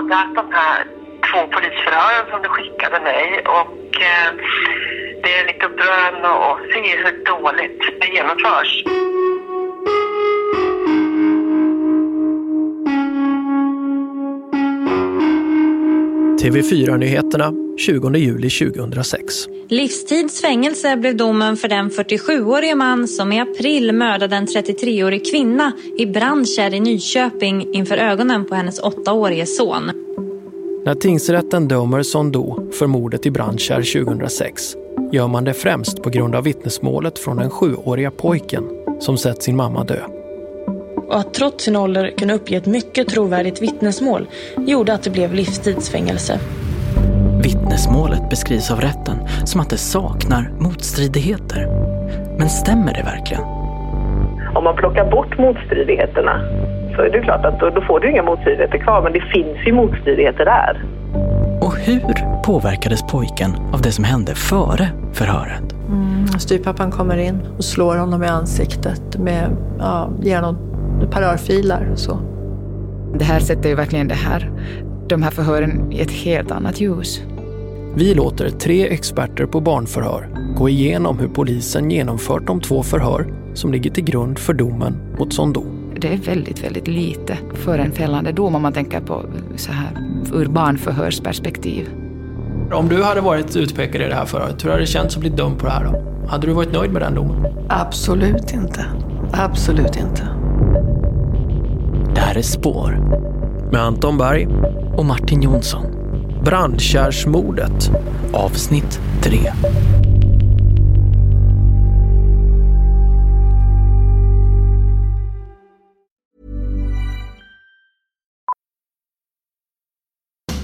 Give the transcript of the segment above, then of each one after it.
skadat de här två polisförhören som du skickade mig och eh, det är lite upprörande att se hur dåligt det genomförs. TV4-nyheterna 20 juli 2006. Livstids fängelse blev domen för den 47-årige man som i april mördade en 33-årig kvinna i Brandkärr i Nyköping inför ögonen på hennes åttaårige son. När tingsrätten dömer Sondo för mordet i Brandkärr 2006 gör man det främst på grund av vittnesmålet från den sjuåriga pojken som sett sin mamma dö och att trots sin ålder kunna uppge ett mycket trovärdigt vittnesmål gjorde att det blev livstidsfängelse. Vittnesmålet beskrivs av rätten som att det saknar motstridigheter. Men stämmer det verkligen? Om man plockar bort motstridigheterna så är det klart att då, då får du inga motstridigheter kvar, men det finns ju motstridigheter där. Och hur påverkades pojken av det som hände före förhöret? Mm, styrpappan kommer in och slår honom i ansiktet med, ja, ger honom ett par örfilar. Så. Det här sätter ju verkligen det här, de här förhören i ett helt annat ljus. Vi låter tre experter på barnförhör gå igenom hur polisen genomfört de två förhör som ligger till grund för domen mot Sondo. Det är väldigt, väldigt lite för en fällande dom om man tänker på så här ur barnförhörsperspektiv. Om du hade varit utpekad i det här förhöret, hur hade det känts att bli dömd på det här då? Hade du varit nöjd med den domen? Absolut inte. Absolut inte. Det här är Spår. Med Anton Berg. Och Martin Jonsson. Brandkärrsmordet. Avsnitt 3.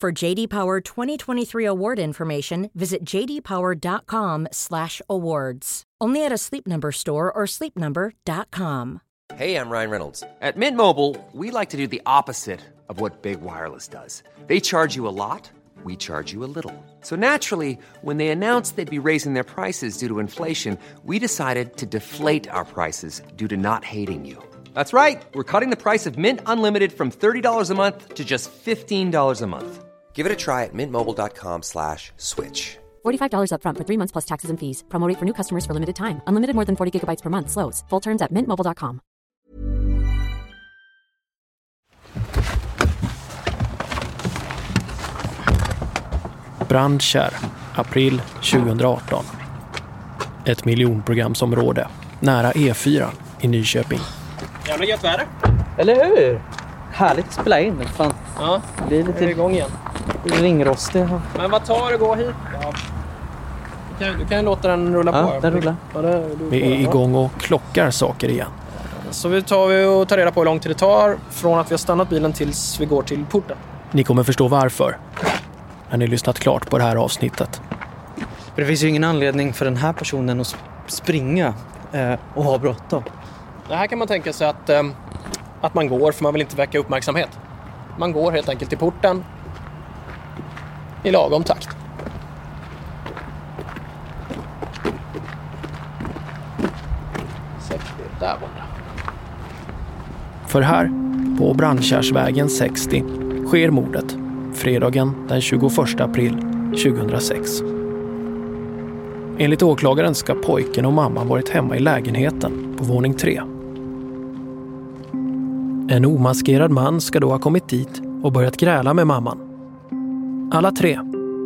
For JD Power 2023 award information, visit jdpower.com/awards. Only at a Sleep Number store or sleepnumber.com. Hey, I'm Ryan Reynolds. At Mint Mobile, we like to do the opposite of what Big Wireless does. They charge you a lot, we charge you a little. So naturally, when they announced they'd be raising their prices due to inflation, we decided to deflate our prices due to not hating you. That's right. We're cutting the price of Mint Unlimited from $30 a month to just $15 a month. Give it a try at mintmobile.com slash switch. $45 upfront for three months plus taxes and fees. Promo for new customers for limited time. Unlimited more than 40 gigabytes per month. Slows. Full terms at mintmobile.com. Brandkärr, april 2018. Ett miljonprogramsområde nära E4 i Nyköping. Jävla gött väder. Eller hur? Härligt att spela in. Fan. Ja, det är lite är igång igen. Ringrostig. Men vad tar det att gå hit? Ja. Du kan, du kan låta den rulla ja, på. Den rullar. Ja, det, vi är igång och klockar saker igen. Så vi tar och tar reda på hur lång tid det tar från att vi har stannat bilen tills vi går till porten. Ni kommer förstå varför när ni lyssnat klart på det här avsnittet. det finns ju ingen anledning för den här personen att springa eh, och ha bråttom. Det här kan man tänka sig att, eh, att man går för man vill inte väcka uppmärksamhet. Man går helt enkelt till porten i lagom takt. Där borta. För här, på Brandkärrsvägen 60, sker mordet fredagen den 21 april 2006. Enligt åklagaren ska pojken och mamman varit hemma i lägenheten på våning 3. En omaskerad man ska då ha kommit dit och börjat gräla med mamman Alla tre,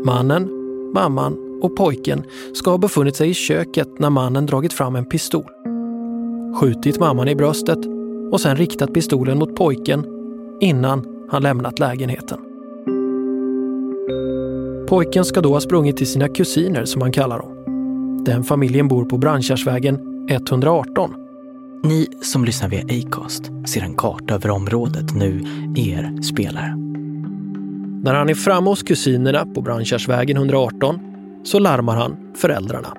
mannen, mamman och pojken, ska ha befunnit sig i köket när mannen dragit fram en pistol. Skjutit mamman i bröstet och sen riktat pistolen mot pojken innan han lämnat lägenheten. Pojken ska då ha sprungit till sina kusiner som han kallar dem. Den familjen bor på Brandkärrsvägen 118. Ni som lyssnar via Acast ser en karta över området nu er spelar. När han är framme hos kusinerna på Brandkärrsvägen 118 så larmar han föräldrarna.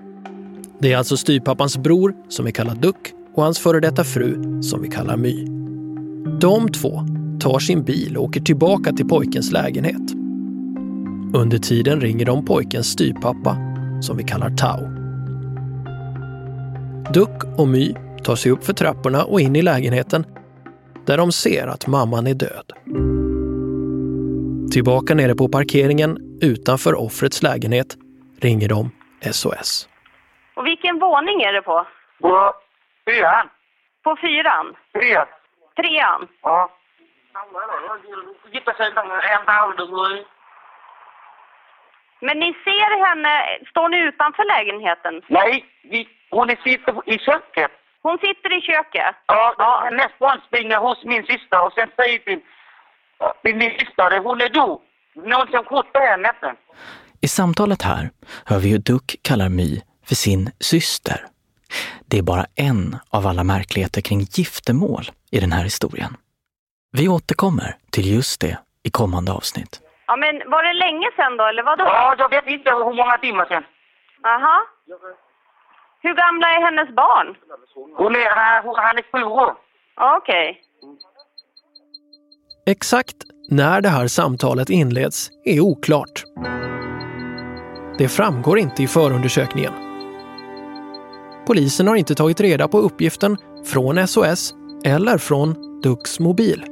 Det är alltså styrpappans bror, som vi kallar Duck, och hans före detta fru, som vi kallar My. De två tar sin bil och åker tillbaka till pojkens lägenhet. Under tiden ringer de pojkens styrpappa, som vi kallar Tau. Duck och My tar sig upp för trapporna och in i lägenheten där de ser att mamman är död. Tillbaka nere på parkeringen utanför offrets lägenhet ringer de SOS. Och vilken våning är det på? På fyran. På fyran? Trean. Trean? Ja. Men ni ser henne, står ni utanför lägenheten? Nej, vi, hon sitter i köket. Hon sitter i köket? Ja, ja. hennes barn springer hos min syster och sen säger till, till min syster hon är död. Någon som skjuter henne. I samtalet här hör vi hur Duck kallar My för sin syster. Det är bara en av alla märkligheter kring giftermål i den här historien. Vi återkommer till just det i kommande avsnitt. Ja, men var det länge sedan då, eller vadå? Ja, jag vet inte hur många timmar sedan. Aha. Hur gamla är hennes barn? Hon är, han, han är sju år. Okej. Okay. Exakt när det här samtalet inleds är oklart. Det framgår inte i förundersökningen. Polisen har inte tagit reda på uppgiften från SOS eller från Ducks mobil.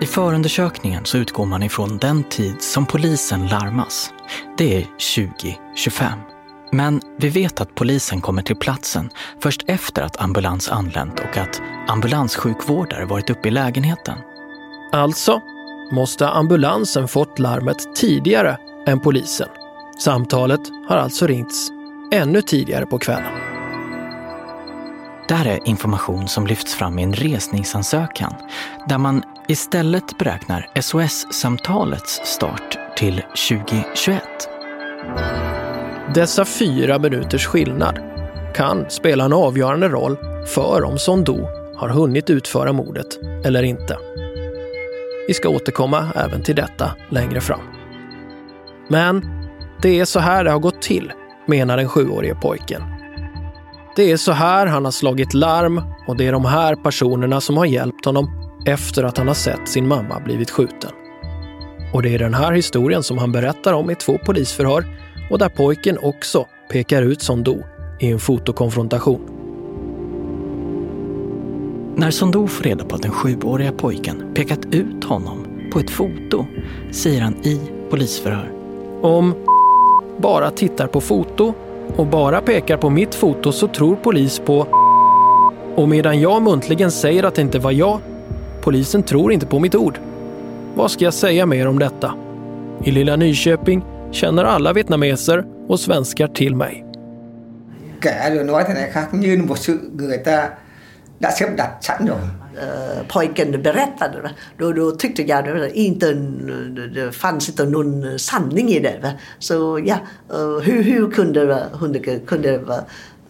I förundersökningen så utgår man ifrån den tid som polisen larmas. Det är 2025. Men vi vet att polisen kommer till platsen först efter att ambulans anlänt och att ambulanssjukvårdare varit uppe i lägenheten. Alltså måste ambulansen fått larmet tidigare än polisen. Samtalet har alltså ringts ännu tidigare på kvällen. Det här är information som lyfts fram i en resningsansökan där man istället beräknar SOS-samtalets start till 2021. Dessa fyra minuters skillnad kan spela en avgörande roll för om Sondo har hunnit utföra mordet eller inte. Vi ska återkomma även till detta längre fram. Men det är så här det har gått till, menar den sjuårige pojken. Det är så här han har slagit larm och det är de här personerna som har hjälpt honom efter att han har sett sin mamma blivit skjuten. Och det är den här historien som han berättar om i två polisförhör och där pojken också pekar ut Sondo i en fotokonfrontation. När Sondo får reda på att den sjuåriga pojken pekat ut honom på ett foto säger han i polisförhör. Om bara tittar på foto och bara pekar på mitt foto så tror polis på och medan jag muntligen säger att det inte var jag, polisen tror inte på mitt ord. Vad ska jag säga mer om detta? I lilla Nyköping känner alla vietnameser och svenskar till mig. Pojken berättade, då, då tyckte jag att det inte det fanns inte någon sanning i det. Så ja, hur, hur kunde, kunde, kunde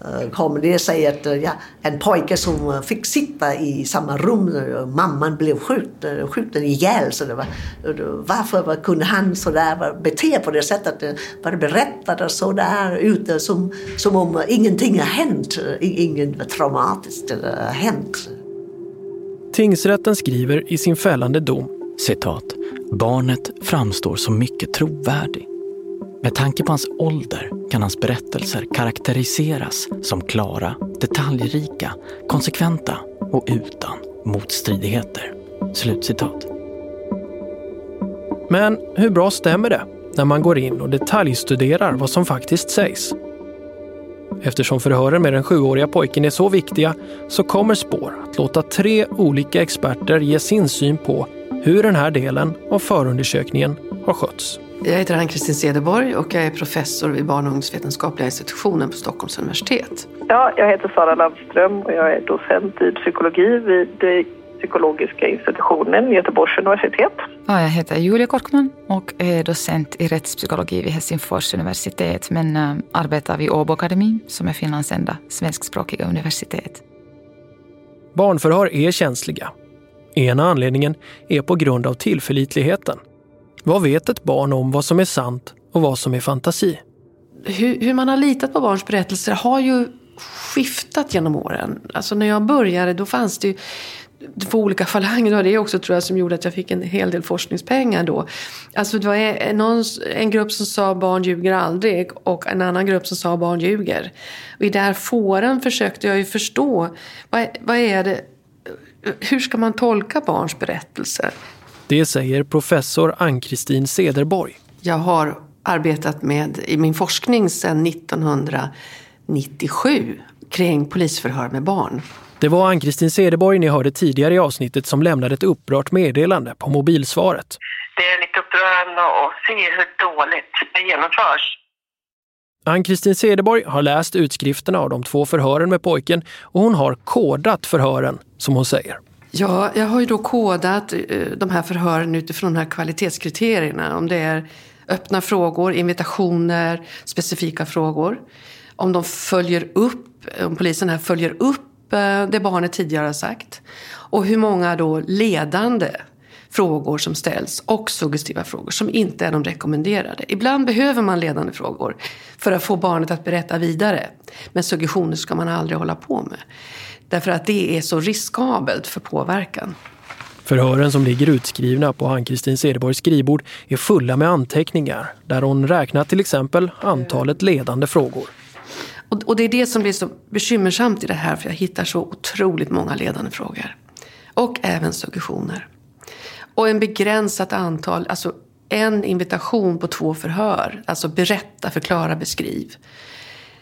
Eh, kommer det sig att eh, ja, en pojke som eh, fick sitta i samma rum, mamman blev skjuten, skjuten ihjäl. Så det var, varför kunde han sådär bete på det sättet? Bara berättade sådär ute som, som om ingenting har hänt, inget traumatiskt har hänt. Tingsrätten skriver i sin fällande dom citat, barnet framstår som mycket trovärdig. Med tanke på hans ålder kan hans berättelser karaktäriseras som klara, detaljrika, konsekventa och utan motstridigheter. Slutcitat. Men hur bra stämmer det när man går in och detaljstuderar vad som faktiskt sägs? Eftersom förhören med den sjuåriga pojken är så viktiga så kommer Spår att låta tre olika experter ge sin syn på hur den här delen av förundersökningen har skötts. Jag heter Ann-Kristin Cederborg och jag är professor vid barn och ungdomsvetenskapliga institutionen på Stockholms universitet. Ja, jag heter Sara Landström och jag är docent i psykologi vid psykologiska institutionen vid Göteborgs universitet. Ja, jag heter Julia Korkman och är docent i rättspsykologi vid Helsingfors universitet men äh, arbetar vid Åbo Akademi som är Finlands enda svenskspråkiga universitet. Barnförhör är känsliga. Ena anledningen är på grund av tillförlitligheten. Vad vet ett barn om vad som är sant och vad som är fantasi? Hur, hur man har litat på barns berättelser har ju skiftat genom åren. Alltså när jag började då fanns det ju två olika falanger det är också tror jag som gjorde att jag fick en hel del forskningspengar då. Alltså det var en, någon, en grupp som sa barn ljuger aldrig och en annan grupp som sa barn ljuger. Och i den här fåran försökte jag ju förstå vad, vad är det, hur ska man tolka barns berättelser? Det säger professor Ann-Kristin Cederborg. Jag har arbetat med i min forskning sedan 1997 kring polisförhör med barn. Det var Ann-Kristin Cederborg ni hörde tidigare i avsnittet som lämnade ett upprört meddelande på mobilsvaret. Det är lite upprörande att se hur dåligt det genomförs. Ann-Kristin Cederborg har läst utskrifterna av de två förhören med pojken och hon har kodat förhören, som hon säger. Ja, jag har ju då kodat eh, de här förhören utifrån de här kvalitetskriterierna. Om det är öppna frågor, invitationer, specifika frågor. Om de följer upp, om polisen här följer upp eh, det barnet tidigare har sagt. Och hur många då ledande frågor som ställs och suggestiva frågor som inte är de rekommenderade. Ibland behöver man ledande frågor för att få barnet att berätta vidare. Men suggestioner ska man aldrig hålla på med. Därför att det är så riskabelt för påverkan. Förhören som ligger utskrivna på Ann-Kristin Cederborgs skrivbord är fulla med anteckningar där hon räknat till exempel antalet ledande frågor. Och, och det är det som blir så bekymmersamt i det här för jag hittar så otroligt många ledande frågor. Och även suggestioner. Och en begränsat antal, alltså en invitation på två förhör. Alltså berätta, förklara, beskriv.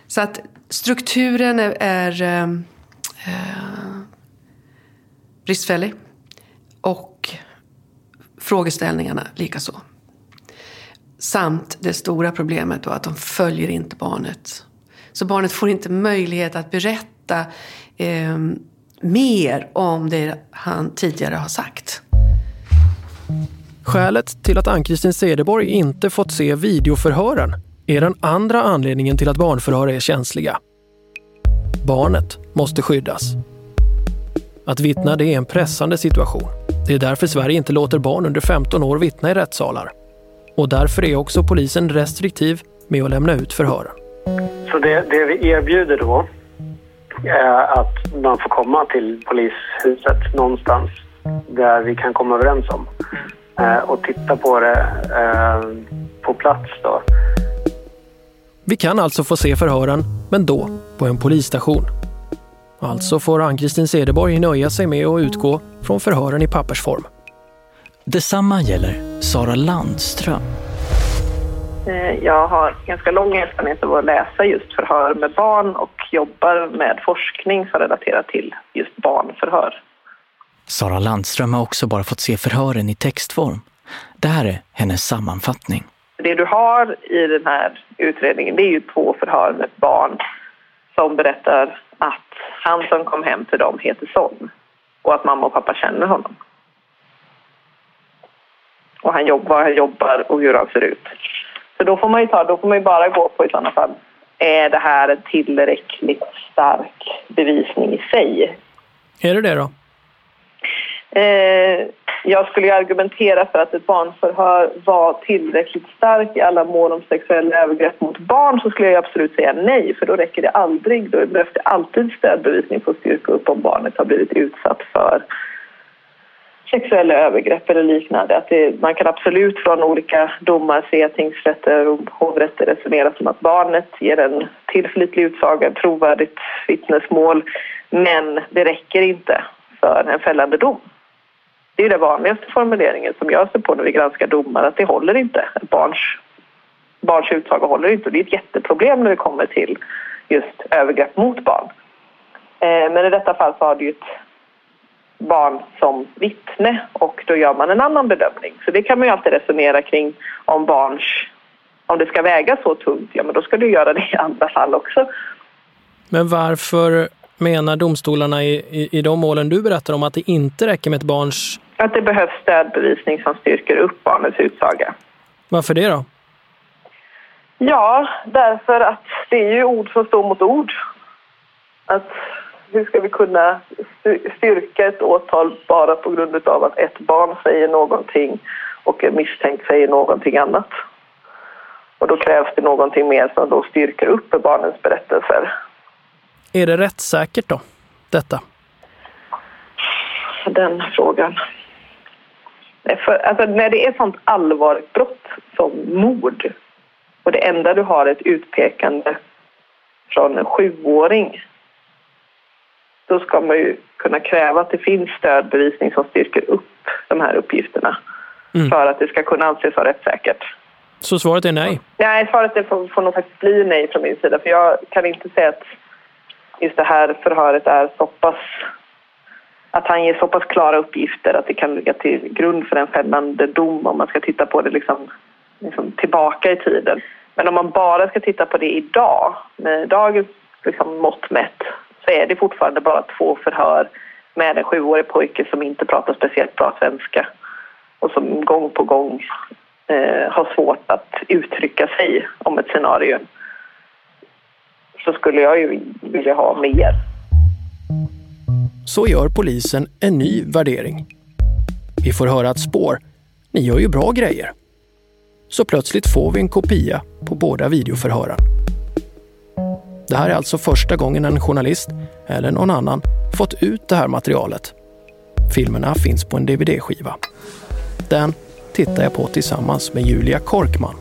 Så att strukturen är, är eh, bristfällig. Och frågeställningarna likaså. Samt det stora problemet då att de följer inte barnet. Så barnet får inte möjlighet att berätta eh, mer om det han tidigare har sagt. Skälet till att Ann-Kristin Cederborg inte fått se videoförhören är den andra anledningen till att barnförhör är känsliga. Barnet måste skyddas. Att vittna det är en pressande situation. Det är därför Sverige inte låter barn under 15 år vittna i rättssalar. Och därför är också polisen restriktiv med att lämna ut förhören. Så det, det vi erbjuder då är att man får komma till polishuset någonstans där vi kan komma överens om eh, och titta på det eh, på plats då. Vi kan alltså få se förhören, men då på en polisstation. Alltså får Ann-Kristin Cederborg nöja sig med att utgå från förhören i pappersform. Detsamma gäller Sara Landström. Eh, Jag har ganska lång erfarenhet av att läsa just förhör med barn och jobbar med forskning som relaterar till just barnförhör. Sara Landström har också bara fått se förhören i textform. Det här är hennes sammanfattning. Det du har i den här utredningen det är ju två förhör med barn som berättar att han som kom hem till dem heter Son och att mamma och pappa känner honom. Och han jobbar, var han jobbar och hur han ser ut. Så då får man ju ta, då får man ju bara gå på i sådana fall, är det här en tillräckligt stark bevisning i sig? Är det det då? Eh, jag skulle argumentera för att ett barnförhör var tillräckligt starkt i alla mål om sexuella övergrepp mot barn så skulle jag absolut säga nej för då räcker det aldrig. Då behövs det alltid stödbevisning för att styrka upp om barnet har blivit utsatt för sexuella övergrepp eller liknande. Att det, man kan absolut från olika domar se tingsrätter och hovrätter resonera som att barnet ger en tillförlitlig utsaga, ett trovärdigt vittnesmål men det räcker inte för en fällande dom. Det är den vanligaste formuleringen som jag ser på när vi granskar domar, att det håller inte. Ett barns, barns utsaga håller inte. Det är ett jätteproblem när det kommer till just övergrepp mot barn. Eh, men i detta fall så har du ju ett barn som vittne och då gör man en annan bedömning. Så det kan man ju alltid resonera kring om barns, om det ska väga så tungt, ja men då ska du göra det i andra fall också. Men varför menar domstolarna i, i, i de målen du berättar om att det inte räcker med ett barns... Att det behövs stödbevisning som styrker upp barnets utsaga. Varför det då? Ja, därför att det är ju ord som står mot ord. Att hur ska vi kunna styrka ett åtal bara på grund av att ett barn säger någonting och en misstänkt säger någonting annat? Och då krävs det någonting mer som då styrker upp barnens berättelser. Är det rättssäkert då, detta? Den frågan. För, alltså, när det är sånt allvarligt brott som mord och det enda du har är ett utpekande från en sjuåring då ska man ju kunna kräva att det finns stödbevisning som styrker upp de här uppgifterna mm. för att det ska kunna anses vara rättssäkert. Så svaret är nej? Nej, svaret är får, får nog faktiskt bli nej från min sida för jag kan inte säga att just det här förhöret är så pass att han ger så pass klara uppgifter att det kan ligga till grund för en fällande dom om man ska titta på det liksom, liksom tillbaka i tiden. Men om man bara ska titta på det idag, med dagens liksom, mått mätt, så är det fortfarande bara två förhör med en sjuårig pojke som inte pratar speciellt bra svenska och som gång på gång eh, har svårt att uttrycka sig om ett scenario så skulle jag ju vilja ha mer. Så gör polisen en ny värdering. Vi får höra ett spår. Ni gör ju bra grejer. Så plötsligt får vi en kopia på båda videoförhören. Det här är alltså första gången en journalist, eller någon annan, fått ut det här materialet. Filmerna finns på en DVD-skiva. Den tittar jag på tillsammans med Julia Korkman.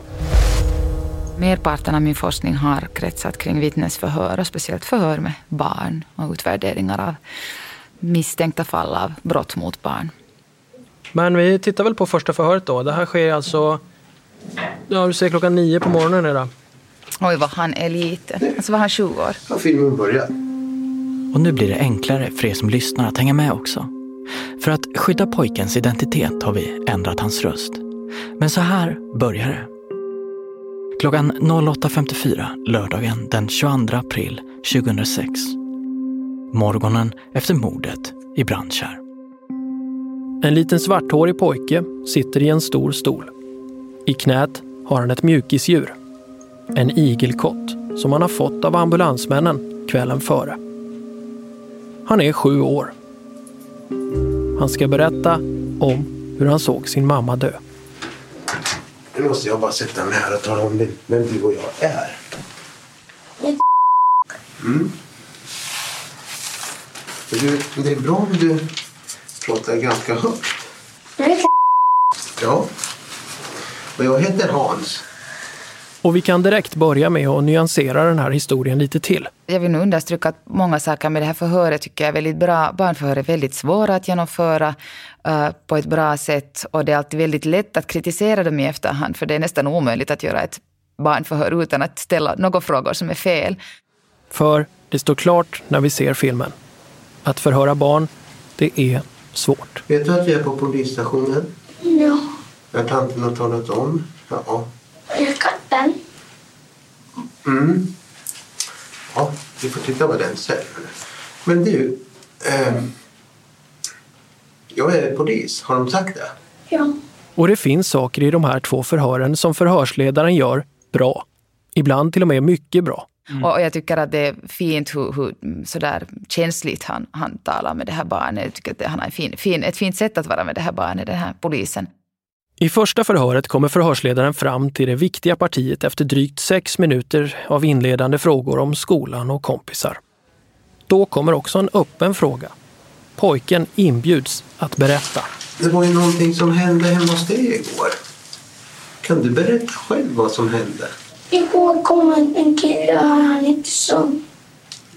Merparten av min forskning har kretsat kring vittnesförhör och speciellt förhör med barn och utvärderingar av misstänkta fall av brott mot barn. Men vi tittar väl på första förhöret då. Det här sker alltså, ja du säger klockan nio på morgonen idag. Oj, vad han är liten. Alltså var han 20 år? Har filmen börjat? Och nu blir det enklare för er som lyssnar att hänga med också. För att skydda pojkens identitet har vi ändrat hans röst. Men så här börjar det. Klockan 08.54 lördagen den 22 april 2006. Morgonen efter mordet i Brandkärr. En liten svarthårig pojke sitter i en stor stol. I knät har han ett mjukisdjur. En igelkott som han har fått av ambulansmännen kvällen före. Han är sju år. Han ska berätta om hur han såg sin mamma dö. Nu måste jag bara sätta mig här och tala om vem du och jag är. Mm. Du, det är bra om du pratar ganska högt. Ja. Och jag heter Hans. Och vi kan direkt börja med att nyansera den här historien lite till. Jag vill nu understryka att många saker med det här förhöret tycker jag är väldigt bra. Barnförhör är väldigt svåra att genomföra uh, på ett bra sätt och det är alltid väldigt lätt att kritisera dem i efterhand för det är nästan omöjligt att göra ett barnförhör utan att ställa några frågor som är fel. För det står klart när vi ser filmen. Att förhöra barn, det är svårt. Vet du att vi är på polisstationen? Ja. När tanten har talat om? Ja. Mm. Ja, vi får titta på den sen. Men du, eh, jag är polis. Har de sagt det? Ja. Och det finns saker i de här två förhören som förhörsledaren gör bra. Ibland till och med mycket bra. Mm. Och jag tycker att det är fint hur, hur sådär känsligt han, han talar med det här barnet. Jag tycker att han har en fin, fin, ett fint sätt att vara med det här barnet, den här polisen. I första förhöret kommer förhörsledaren fram till det viktiga partiet efter drygt sex minuter av inledande frågor om skolan och kompisar. Då kommer också en öppen fråga. Pojken inbjuds att berätta. Det var ju någonting som hände hemma hos dig igår. Kan du berätta själv vad som hände? Igår kom en kille här, han hette Sund.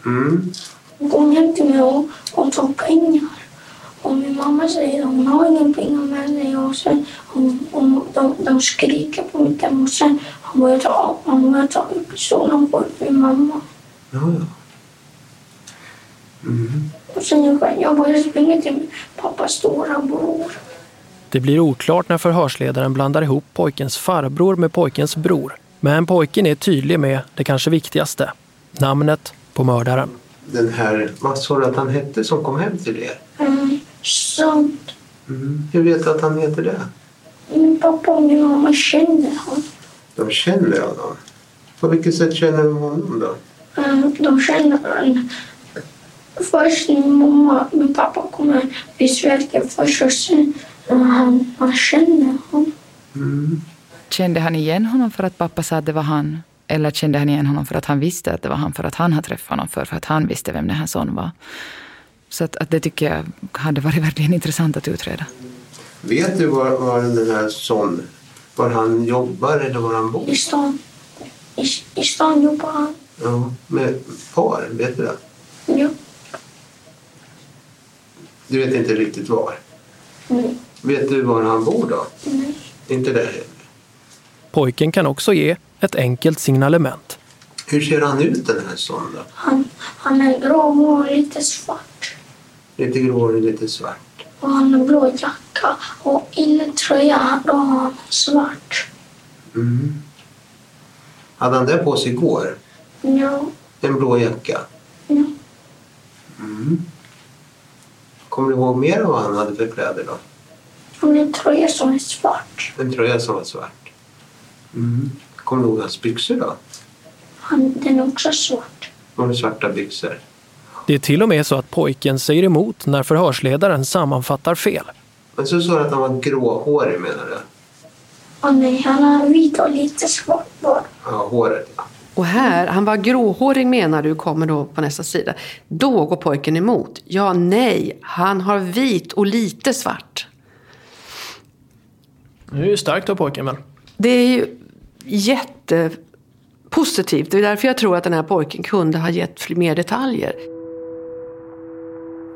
Mm. Han kom hem till mig och, och tog pengar. Och min mamma säger att hon har inga pengar med sig. Och sen, hon, hon, de, de skriker på mitt hem och sen han börjar ta, han börjar ta pistolen på min mamma. Ja, ja. Mm. Och sen jag, jag började springa till min pappas stora bror. Det blir oklart när förhörsledaren blandar ihop pojkens farbror med pojkens bror. Men pojken är tydlig med det kanske viktigaste. Namnet på mördaren. Den här, vad sa du att han hette som kom hem till er? Mm, sant. Mm. Hur vet du att han heter det? Min pappa och min mamma känner honom. De känner honom. På vilket sätt känner de honom då? Mm, de känner honom. Först min mamma min pappa kommer vid Sverige först och sen han, han känner honom. Mm. Kände han igen honom för att pappa sa att det var han? Eller kände han igen honom för att han visste att det var han, för att han hade träffat honom för, för att han visste vem den här son var? Så att, att det tycker jag hade varit verkligen intressant att utreda. Vet du var, var den här son, var han jobbar eller var han bor? I stan. I, i stan jobbar han. Ja, med par, vet du det? Ja. Du vet inte riktigt var? Nej. Vet du var han bor då? Nej. Inte det heller. Pojken kan också ge ett enkelt signalement. Hur ser han ut den här sonen då? Han, han är grå och lite svart. Lite gråhårig, lite svart. Och han har blå jacka och innertröja då har han svart. Mm. Hade han det på sig igår? Ja. En blå jacka? Ja. Mm. Kommer du ihåg mer av vad han hade för kläder då? Och en tröja som är svart. En tröja som var svart. Mm. Kommer du ihåg hans byxor då? Han, den är också svart. Var det svarta byxor? Det är till och med så att pojken säger emot när förhörsledaren sammanfattar fel. Men så sa du att han var gråhårig menar du? Och nej, han har vit och lite svart bara. Ja, håret ja. Och här, han var gråhårig menar du, kommer då på nästa sida. Då går pojken emot. Ja, nej, han har vit och lite svart. Det är ju starkt av pojken men. Det är ju jättepositivt. Det är därför jag tror att den här pojken kunde ha gett mer detaljer.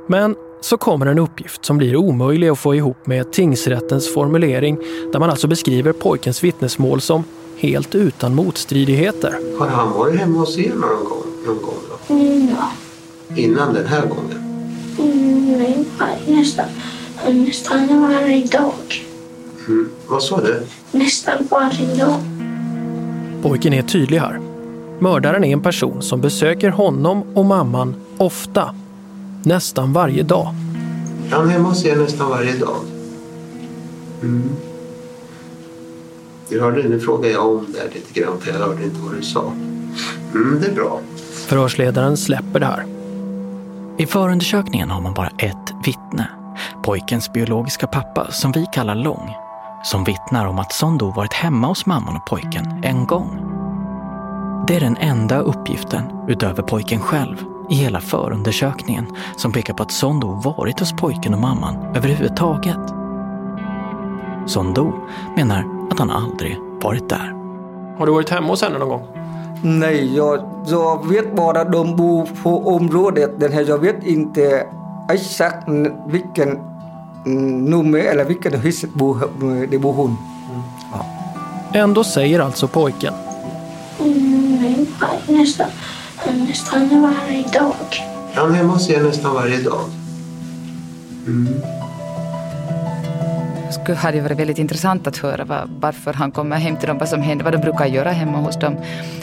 Men så kommer en uppgift som blir omöjlig att få ihop med tingsrättens formulering där man alltså beskriver pojkens vittnesmål som helt utan motstridigheter. Har han varit hemma hos er någon gång, någon gång då? Mm, ja. Innan den här gången? Mm, nej, nästan, nästan varje dag. Mm. Vad sa du? Nästan varje dag. Pojken är tydlig här. Mördaren är en person som besöker honom och mamman ofta. Nästan varje dag. Är han hemma hos er nästan varje dag? Mm. Du hörde, nu frågar jag om det lite grann för jag hörde inte vad du sa. Mm, det är bra. Förhörsledaren släpper det här. I förundersökningen har man bara ett vittne. Pojkens biologiska pappa, som vi kallar Lång, som vittnar om att Sondo varit hemma hos mamman och pojken en gång. Det är den enda uppgiften, utöver pojken själv, i hela förundersökningen som pekar på att Sondo varit hos pojken och mamman överhuvudtaget. Sondo menar att han aldrig varit där. Har du varit hemma hos henne någon gång? Nej, jag, jag vet bara de bor på området. Den här, jag vet inte exakt vilken mm, nummer eller vilken hus det bor hon. Ändå säger alltså pojken Mm, nej, var- nästan, nästan varje dag. Är han hemma hos er nästan varje dag? Mm. skulle hade varit väldigt intressant att höra vad, varför han kommer hem till dem, vad som händer, vad de brukar göra hemma hos dem.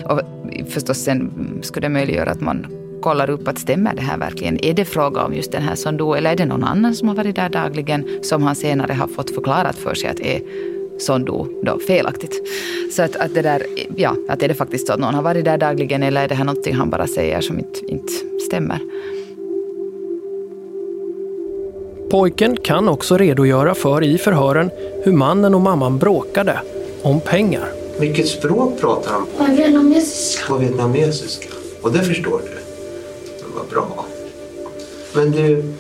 Och förstås sen skulle det möjliggöra att man kollar upp att stämmer det här verkligen? Är det fråga om just den här Sondo eller är det någon annan som har varit där dagligen som han senare har fått förklarat för sig att är Sondo då felaktigt? Så att, att det där, ja, att är det faktiskt så att någon har varit där dagligen eller är det här någonting han bara säger som inte, inte stämmer? Pojken kan också redogöra för i förhören hur mannen och mamman bråkade om pengar. Vilket språk pratar han på? Vietnamesiska. På vietnamesiska. Och det förstår du? Var bra. Men du,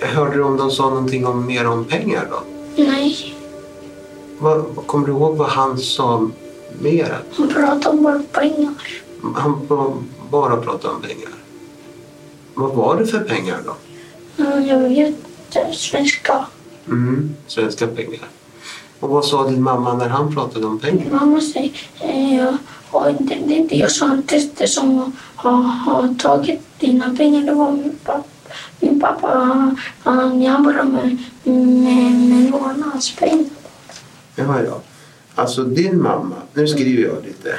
hörde du om de sa någonting om mer om pengar då? Nej, Vad, kommer du ihåg vad han sa mer? hon pratar om bara pengar. Han ba- bara pratade om pengar. Vad var det för pengar då? Jag vet svenska. Mm, svenska pengar. Och vad sa din mamma när han pratade om pengar? Mamma säger eh, och det, det är inte jag som det som har, har tagit dina pengar. Det var min pappa. Min Min pappa han jobbar med, med, med lånaspengar. Jaha, ja. Alltså din mamma, nu skriver jag lite.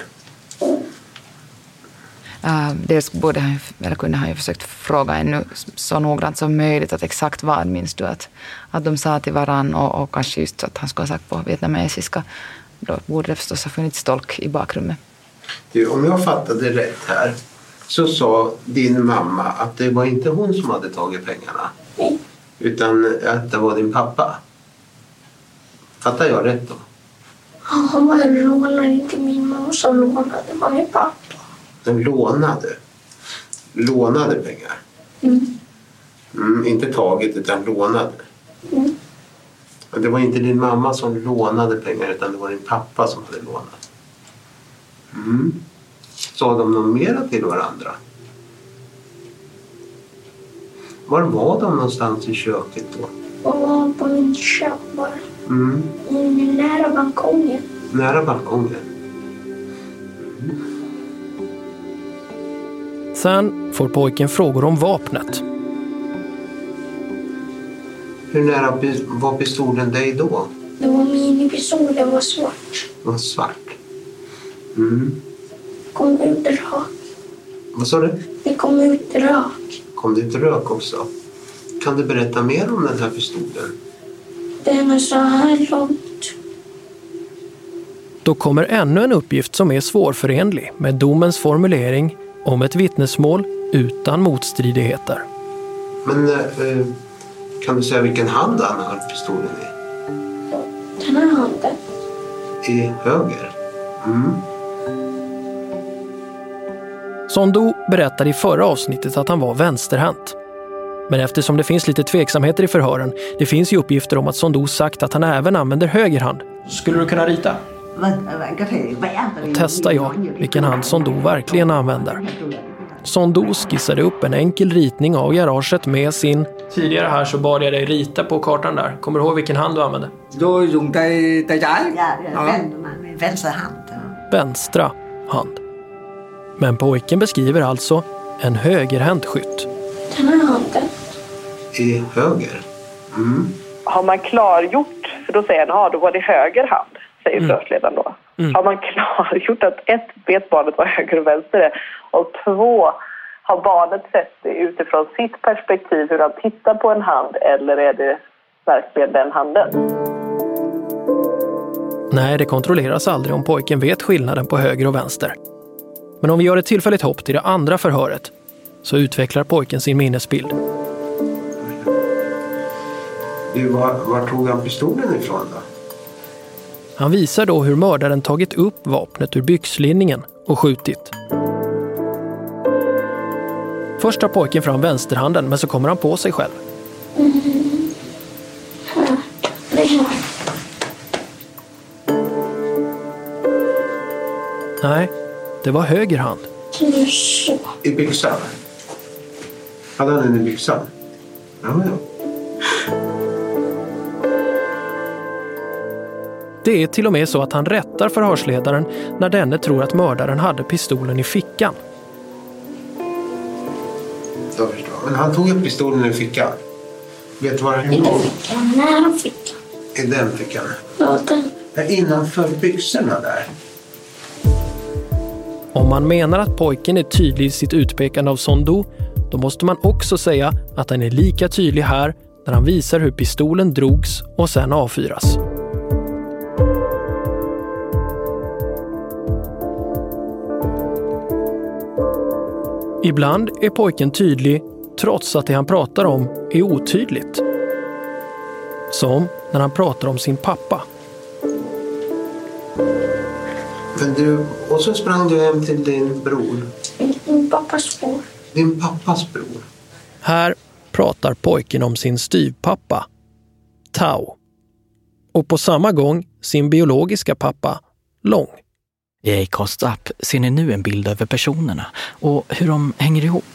Uh, dels borde han, eller kunde han ju försökt fråga ännu så noggrant som möjligt att exakt vad minns du att, att de sa till varann och, och kanske just att han skulle ha sagt på vietnamesiska. Då borde det förstås ha funnits tolk i bakrummet. Du, om jag fattade rätt här så sa din mamma att det var inte hon som hade tagit pengarna. Utan att det var din pappa. Fattar jag rätt då? Han var lånade inte min morsa lånade, var min pappa. De lånade. Lånade pengar. Mm. Mm, inte tagit utan lånade. Mm. Det var inte din mamma som lånade pengar utan det var din pappa som hade lånat. Mm. Sa de något mera till varandra? Var var de någonstans i köket då? Och var på min kök bara. Mm. Mm, Nära balkongen. Nära balkongen. Sen får pojken frågor om vapnet. Hur nära var pistolen dig då? Det var minipistol, det var svart. Det var svart. Mm. kom ut rök. Vad sa du? Det kom ut rök. Kom det ut rök också? Kan du berätta mer om den här pistolen? Den är så här långt. Då kommer ännu en uppgift som är svårförenlig med domens formulering om ett vittnesmål utan motstridigheter. Men eh, kan du säga vilken hand han höll pistolen i? Den här handen. I höger? Mm. Sondo berättade i förra avsnittet att han var vänsterhänt. Men eftersom det finns lite tveksamheter i förhören, det finns ju uppgifter om att Sondo sagt att han även använder höger hand, Skulle du kunna rita? Vì testar jag vilken hand Sondo verkligen använder. Sondo skissade upp en enkel ritning av garaget med sin... Tidigare här så bad jag dig rita på kartan där. Kommer du ihåg vilken hand du använde? Vänster hand. vänstra hand. Men pojken beskriver alltså en högerhänt skytt. Den här handen. I höger? Mm. Har man klargjort, för då säger han, ja då var det höger hand, säger Mm. förhörsledaren då. Mm. Har man klargjort att ett, vet barnet vad höger och vänster är och två, har barnet sett det utifrån sitt perspektiv hur han tittar på en hand eller är det verkligen den handen? Nej, det kontrolleras aldrig om pojken vet skillnaden på höger och vänster. Men om vi gör ett tillfälligt hopp till det andra förhöret så utvecklar pojken sin minnesbild. Du, var, var tog han pistolen ifrån då? Han visar då hur mördaren tagit upp vapnet ur byxlinningen och skjutit. Först tar pojken fram vänsterhanden men så kommer han på sig själv. Mm. Nej, det var höger hand. I byxan? Hade han den i byxan? Ja, ja. Det är till och med så att han rättar förhörsledaren när denne tror att mördaren hade pistolen i fickan. Jag förstår. Men han tog upp pistolen ur fickan. Vet du var den låg? Den nära fickan. I den fickan? Ja, den. Innanför byxorna där? Om man menar att pojken är tydlig i sitt utpekande av Sondo, då måste man också säga att han är lika tydlig här när han visar hur pistolen drogs och sen avfyras. Ibland är pojken tydlig trots att det han pratar om är otydligt. Som när han pratar om sin pappa. Men du, och så sprang du hem till din bror. Min pappas spår. Din pappas bror. Här pratar pojken om sin styvpappa, Tao. Och på samma gång sin biologiska pappa, Long. I Acast app ser ni nu en bild över personerna och hur de hänger ihop.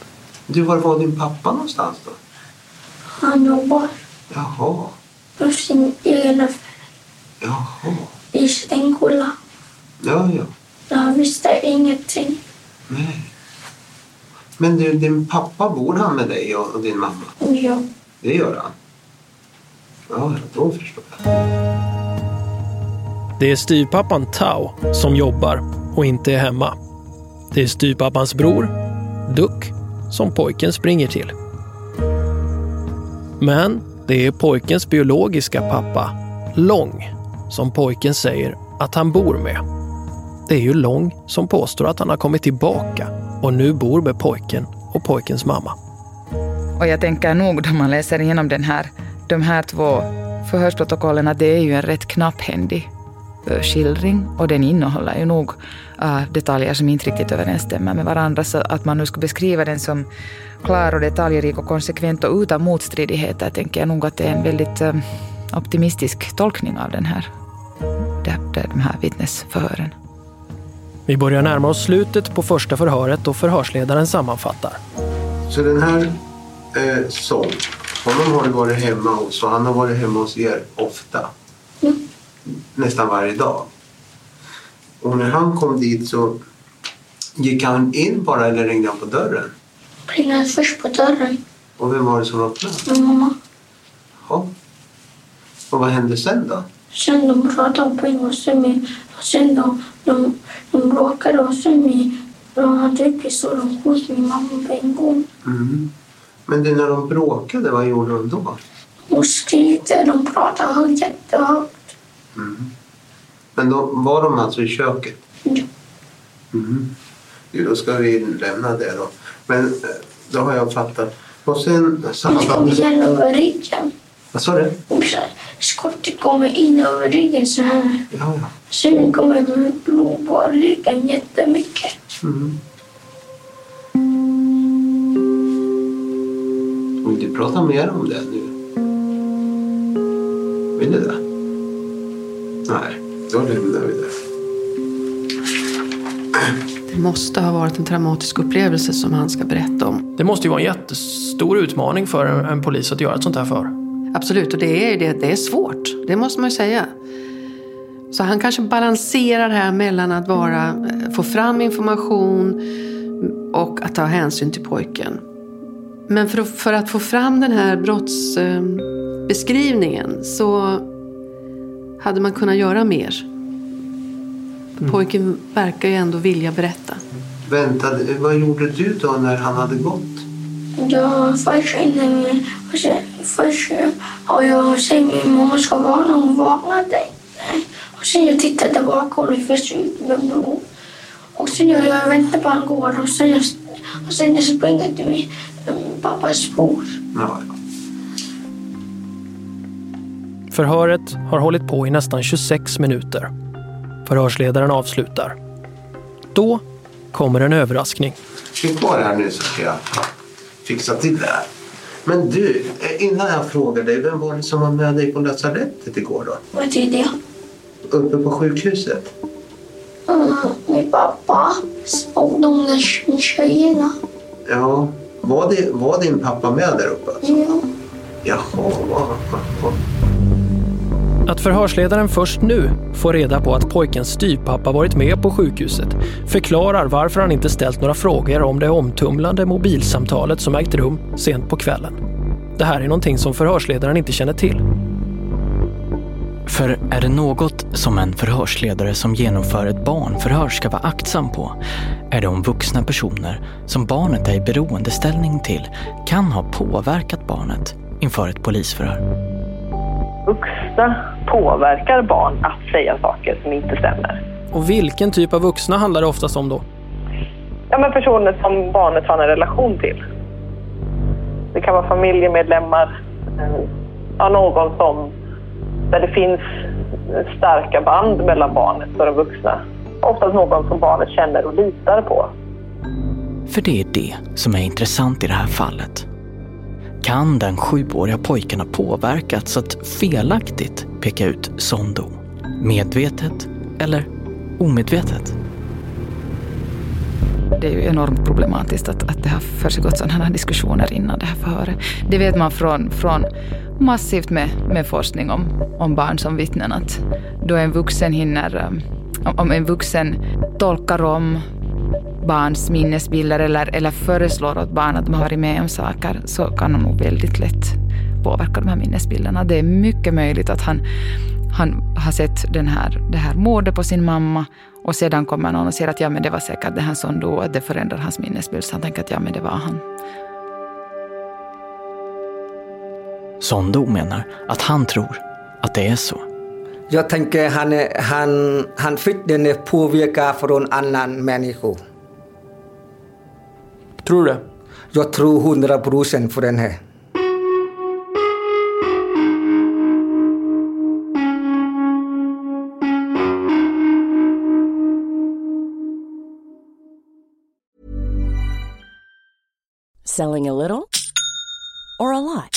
Du, var var din pappa någonstans då? Han jobbar Jaha, på sin egen affär jaha. i Stenkulla. Ja, ja. Jag visste ingenting. Nej. Men du, din pappa, bor han med dig och, och din mamma? Ja. Det gör han? Ja, då förstår jag. Det är styvpappan Tao som jobbar och inte är hemma. Det är styvpappans bror, Duck, som pojken springer till. Men det är pojkens biologiska pappa, Lång, som pojken säger att han bor med. Det är ju Lång som påstår att han har kommit tillbaka och nu bor med pojken och pojkens mamma. Och jag tänker nog då man läser igenom den här, de här två förhörsprotokollen att det är ju en rätt knapphändig skildring och den innehåller ju nog uh, detaljer som inte riktigt överensstämmer med varandra. Så att man nu skulle beskriva den som klar och detaljrik och konsekvent och utan motstridigheter tänker jag nog att det är en väldigt uh, optimistisk tolkning av den här, de, de här vittnesförhören. Vi börjar närma oss slutet på första förhöret och förhörsledaren sammanfattar. Så den här eh, Son, honom har du varit hemma hos och han har varit hemma hos er ofta? Nästan varje dag? Och när han kom dit så gick han in bara eller ringde han på dörren? Plingade först på dörren. Och vem var det som öppnade? Min mamma. Ja. Och vad hände sen då? Sen de pratade på engelska med och sen då, de, de bråkade och sen de hade pistol och sköt min mamma på en gång. Mm. Men du, när de bråkade, vad gjorde de då? Och skrikte, de pratade högt, jättehögt. Mm. Men då var de alltså i köket? Ja. Mm. Jo, då ska vi lämna det då. Men eh, då har jag fattat. Och sen... Det kom igen över ryggen. Vad sa du? Skottet kommer in över ryggen så här. Ja, ja. Sen kommer blod på ryggen jättemycket. Mm. Vill du prata mer om det nu? Vill du det? Nej, då lämnar vi det. Det måste ha varit en traumatisk upplevelse som han ska berätta om. Det måste ju vara en jättestor utmaning för en, en polis att göra ett sånt här för. Absolut, och det är, det, det är svårt. Det måste man ju säga. Så han kanske balanserar här mellan att vara, eh, få fram information och att ta hänsyn till pojken. Men för att, för att få fram den här brottsbeskrivningen så hade man kunnat göra mer. Pojken verkar ju ändå vilja berätta. Väntade, vad gjorde du då när han hade gått? Jag först sen- Först och jag sa min mamma ska vakna, hon vaknade. Och sen jag tittade bakom och det försvann med blod. Och sen jag, jag väntade på att han går och sen jag, och sen jag springer till min mm, pappas spår. Ja, Förhöret har hållit på i nästan 26 minuter. Förhörsledaren avslutar. Då kommer en överraskning. Sitt kvar här nu så ska jag fixa till det här. Men du, eh, innan jag frågar dig, vem var det som var med dig på lasarettet igår då? Vad är det? Uppe på sjukhuset? Mm, min pappa och de där tjejerna. Ja, var, det, var din pappa med där uppe? Ja. Jaha, vad- vad- Att förhörsledaren först nu får reda på att pojkens styvpappa varit med på sjukhuset förklarar varför han inte ställt några frågor om det omtumlande mobilsamtalet som ägt rum sent på kvällen. Det här är någonting som förhörsledaren inte känner till. För är det något som en förhörsledare som genomför ett barnförhör ska vara aktsam på är det om vuxna personer som barnet är i beroendeställning till kan ha påverkat barnet inför ett polisförhör. Vuxna påverkar barn att säga saker som inte stämmer. Och vilken typ av vuxna handlar det oftast om då? Ja, men personer som barnet har en relation till. Det kan vara familjemedlemmar, eh, ja, någon som, där det finns starka band mellan barnet och de vuxna. Oftast någon som barnet känner och litar på. För det är det som är intressant i det här fallet. Kan den sjuåriga pojken ha påverkats att felaktigt peka ut Sondo? Medvetet eller omedvetet? Det är ju enormt problematiskt att, att det har försiggått sådana här diskussioner innan det här förhöret. Det vet man från, från massivt med, med forskning om, om barn som vittnen att då en vuxen hinner, um, om en vuxen tolkar om barns minnesbilder eller, eller föreslår åt barn att de har varit med om saker så kan de nog väldigt lätt påverka de här minnesbilderna. Det är mycket möjligt att han, han har sett den här, det här mordet på sin mamma och sedan kommer någon och säger att ja, men det var säkert det han som dog, att det förändrar hans minnesbild. Så han tänker att ja, men det var han. Sondo menar att han tror att det är så. Jag tänker han, han, han fick den påverkan från annan människor. Tror du det? Jag tror hundra procent på den här. Selling a little or a lot?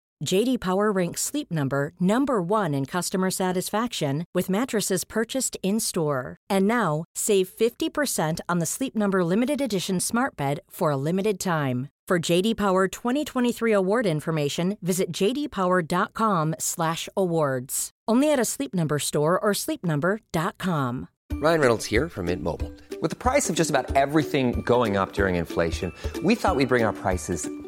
JD Power ranks Sleep Number number 1 in customer satisfaction with mattresses purchased in-store. And now, save 50% on the Sleep Number limited edition Smart Bed for a limited time. For JD Power 2023 award information, visit jdpower.com/awards. Only at a Sleep Number store or sleepnumber.com. Ryan Reynolds here from Mint Mobile. With the price of just about everything going up during inflation, we thought we'd bring our prices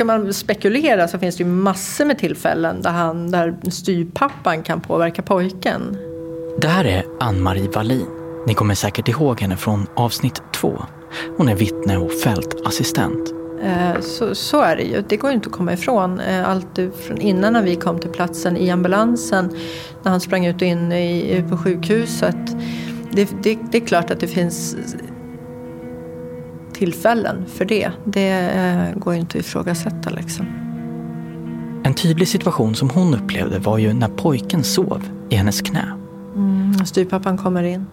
Ska man spekulera så finns det ju massor med tillfällen där, han, där styrpappan kan påverka pojken. Det här är Ann-Marie Wallin. Ni kommer säkert ihåg henne från avsnitt två. Hon är vittne och fältassistent. Eh, Så, så är det ju. Det går ju inte att komma ifrån. Eh, Allt från innan när vi kom till platsen i ambulansen, när han sprang ut och in i, på sjukhuset. Det, det, det är klart att det finns tillfällen för det. Det eh, går ju inte att ifrågasätta liksom. En tydlig situation som hon upplevde var ju när pojken sov i hennes knä. Mm, styrpappan kommer in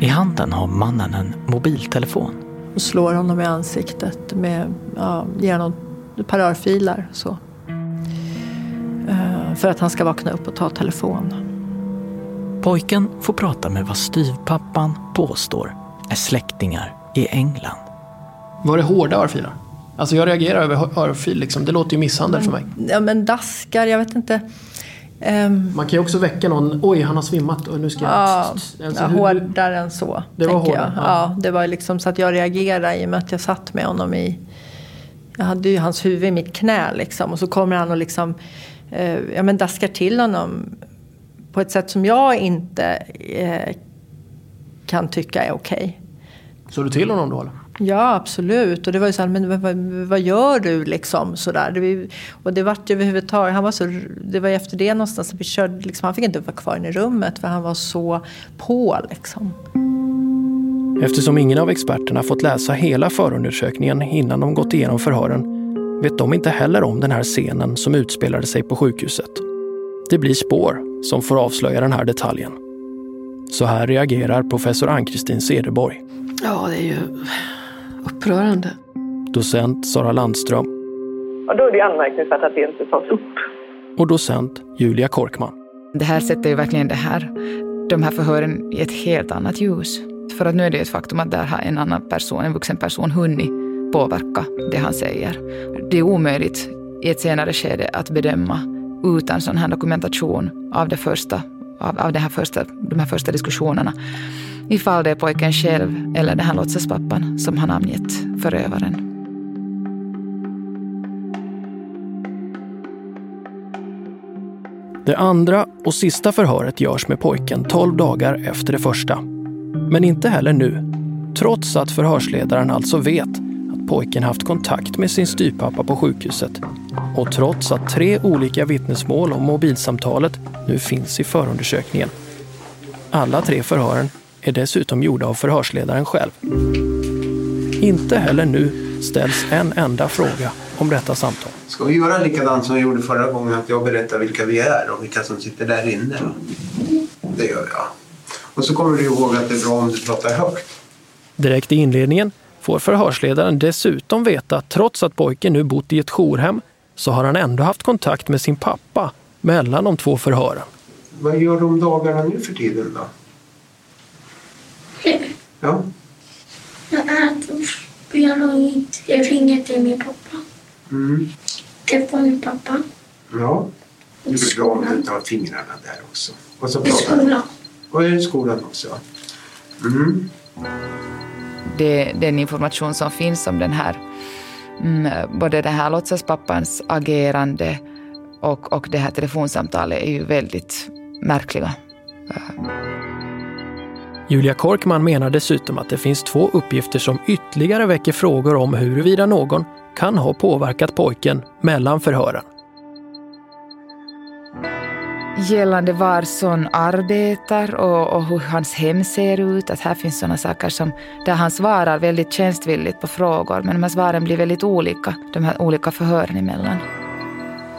I handen har mannen en mobiltelefon. och slår honom i ansiktet med, ja, ger honom ett par örfilar så. Eh, För att han ska vakna upp och ta telefon. Pojken får prata med vad styvpappan påstår är släktingar i England. Var det hårda örfilar? Alltså jag reagerar över örfil liksom. Det låter ju misshandel för mig. Ja men daskar, jag vet inte. Ehm, Man kan ju också väcka någon. Oj, han har svimmat och nu ska jag... Ja, Alltså, hur- hårdare än så. Det var hårdare, Ja. ja. det var liksom så att jag reagerade i och med att jag satt med honom i... Jag hade ju hans huvud i mitt knä liksom. Och så kommer han och liksom... Eh, ja men daskar till honom på ett sätt som jag inte eh, kan tycka är okej. Såg du till honom då eller? Ja, absolut. Och det var ju så här, men vad, vad, gör du liksom sådär? Det, var ju- och det vart ju överhuvudtaget, han var så, det var ju efter det någonstans att vi körde, liksom, han fick inte vara kvar inne i rummet för han var så på liksom. Eftersom ingen av experterna fått läsa hela förundersökningen innan de gått igenom förhören vet de inte heller om den här scenen som utspelade sig på sjukhuset. Det blir spår som får avslöja den här detaljen. Så här reagerar professor Ann-Kristin Cederborg, Ja, det är ju upprörande. docent Sara Landström Och då är det anmärkningsvärt att det inte tas upp. och docent Julia Korkman. Det här sätter ju verkligen det här, de här förhören i ett helt annat ljus. För att nu är det ett faktum att där har en annan person, en vuxen person, hunnit påverka det han säger. Det är omöjligt i ett senare skede att bedöma utan sån här dokumentation av, det första, av, av det här första, de här första diskussionerna. Ifall det är pojken själv eller den här låtsaspappan som har namngett förövaren. Det andra och sista förhöret görs med pojken 12 dagar efter det första. Men inte heller nu, trots att förhörsledaren alltså vet att pojken haft kontakt med sin styvpappa på sjukhuset och trots att tre olika vittnesmål om mobilsamtalet nu finns i förundersökningen. Alla tre förhören är dessutom gjorda av förhörsledaren själv. Inte heller nu ställs en enda fråga om detta samtal. Ska vi göra likadant som vi gjorde förra gången? Att jag berättar vilka vi är och vilka som sitter där inne? Det gör jag. Och så kommer du ihåg att det är bra om du pratar högt. Direkt i inledningen får förhörsledaren dessutom veta att trots att pojken nu bott i ett jourhem så har han ändå haft kontakt med sin pappa mellan de två förhören. Vad gör du om dagarna nu för tiden då? Ja. Jag äter, spelar inte. Jag ringer till min pappa. Mm. Träffar min pappa. Ja. Det är bra om du har fingrarna där också. Och så I pratar skolan. Och i skolan också. Mm. det, den information som finns om den här, mm, både den här låtsaspappans agerande och, och det här telefonsamtalet är ju väldigt märkliga. Julia Korkman menar dessutom att det finns två uppgifter som ytterligare väcker frågor om huruvida någon kan ha påverkat pojken mellan förhören. Gällande var Son arbetar och, och hur hans hem ser ut, att här finns sådana saker som där han svarar väldigt tjänstvilligt på frågor, men de här svaren blir väldigt olika, de här olika förhören emellan.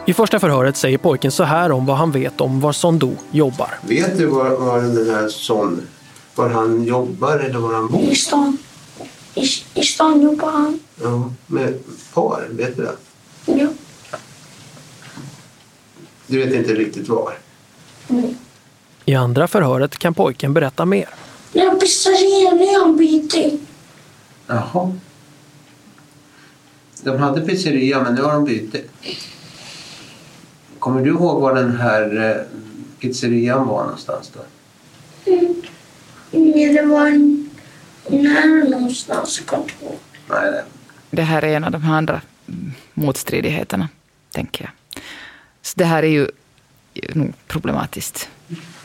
I första förhöret säger pojken så här om vad han vet om var Sondo jobbar. Vet du var, var den här son, var han jobbar eller var han bor? I stan. I, I stan jobbar han. Ja, med par, vet du det? Ja. Du vet inte riktigt var? Nej. I andra förhöret kan pojken berätta mer. Jag pizzerian är han byter. Jaha. De hade pizzeria men nu har de bytt. Kommer du ihåg var den här eh, pizzerian var någonstans då? Mm. Men det var en- nära någonstans. Inte ihåg. Nej, nej. Det här är en av de här andra mm, motstridigheterna, tänker jag. Så det här är ju nog problematiskt.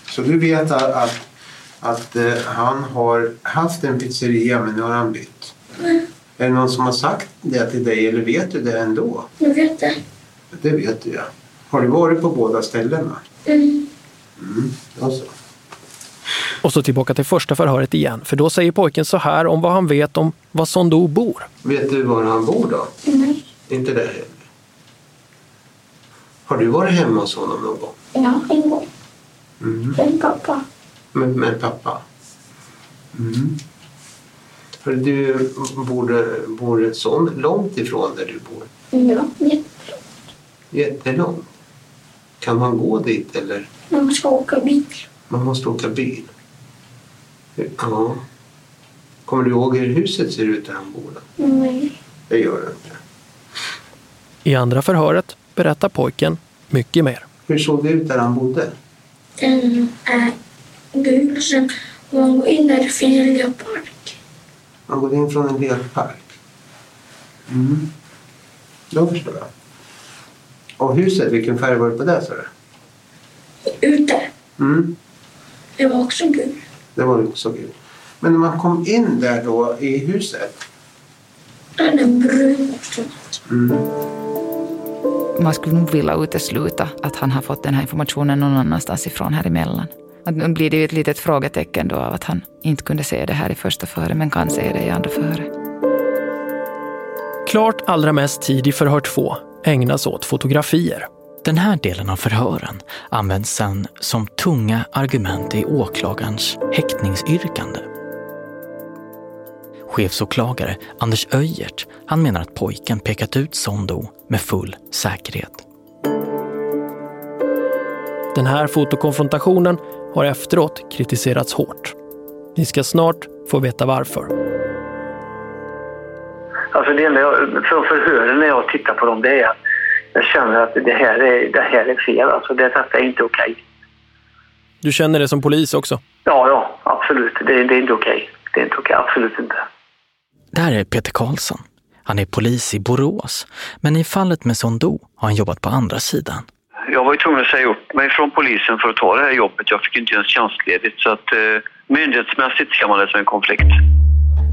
Så du vet att, att, eh, han har haft en pizzeria men nu har han bytt? Mm. Är det någon som har sagt det till dig eller vet du det ändå? Jag vet det. Det vet du ja. Har du varit på båda ställena? Mm. Mm, då så. Och så tillbaka till första förhöret igen, för då säger pojken så här om vad han vet om var Sondo bor. Vet du var han bor då? Nej. Inte där heller. Har du varit hemma hos honom någon gång? Ja, en gång. Mm. Med pappa. Med, med pappa? Mm. Hör Du bor, bor så långt ifrån där du bor? Ja, jätte- Jättelångt. Kan man gå dit eller? man ska åka bil. Man måste åka bil. Ja. Kommer du ihåg hur huset ser ut där han bor? Då? Nej. Det gör du inte. I andra förhöret berättar pojken mycket mer. Hur såg det ut där han bodde? Den är gul. Sen om man går in där det finns en leopard. Han går in från en lekpark. Mm. Då förstår jag. Och huset, vilken färg var det på det? Ute. Mm. Det var också gul. Det var också gult. Men när man kom in där då i huset. Den är brun också. Mm. Man skulle nog vilja utesluta att han har fått den här informationen någon annanstans ifrån här emellan. Att nu blir det ju ett litet frågetecken då av att han inte kunde se det här i första före men kan se det i andra före. Klart allra mest tid i förhör två ägnas åt fotografier. Den här delen av förhören används sen som tunga argument i åklagarens häktningsyrkande. Chefsåklagare Anders Öjert han menar att pojken pekat ut Sondo med full säkerhet. Den här fotokonfrontationen har efteråt kritiserats hårt. Ni ska snart få veta varför. Alltså det enda jag, för förhören när jag tittar på dem det är att jag känner att det här är, det här är fel. Alltså det, detta är inte okej. Du känner det som polis också? Ja, ja, absolut. Det, det är inte okej. Det är inte okej, absolut inte. Det här är Peter Karlsson. Han är polis i Borås, men i fallet med Sondo har han jobbat på andra sidan. Jag var ju tvungen att säga upp mig från polisen för att ta det här jobbet. Jag fick inte ens tjänstledigt så att eh, myndighetsmässigt ser man det som en konflikt.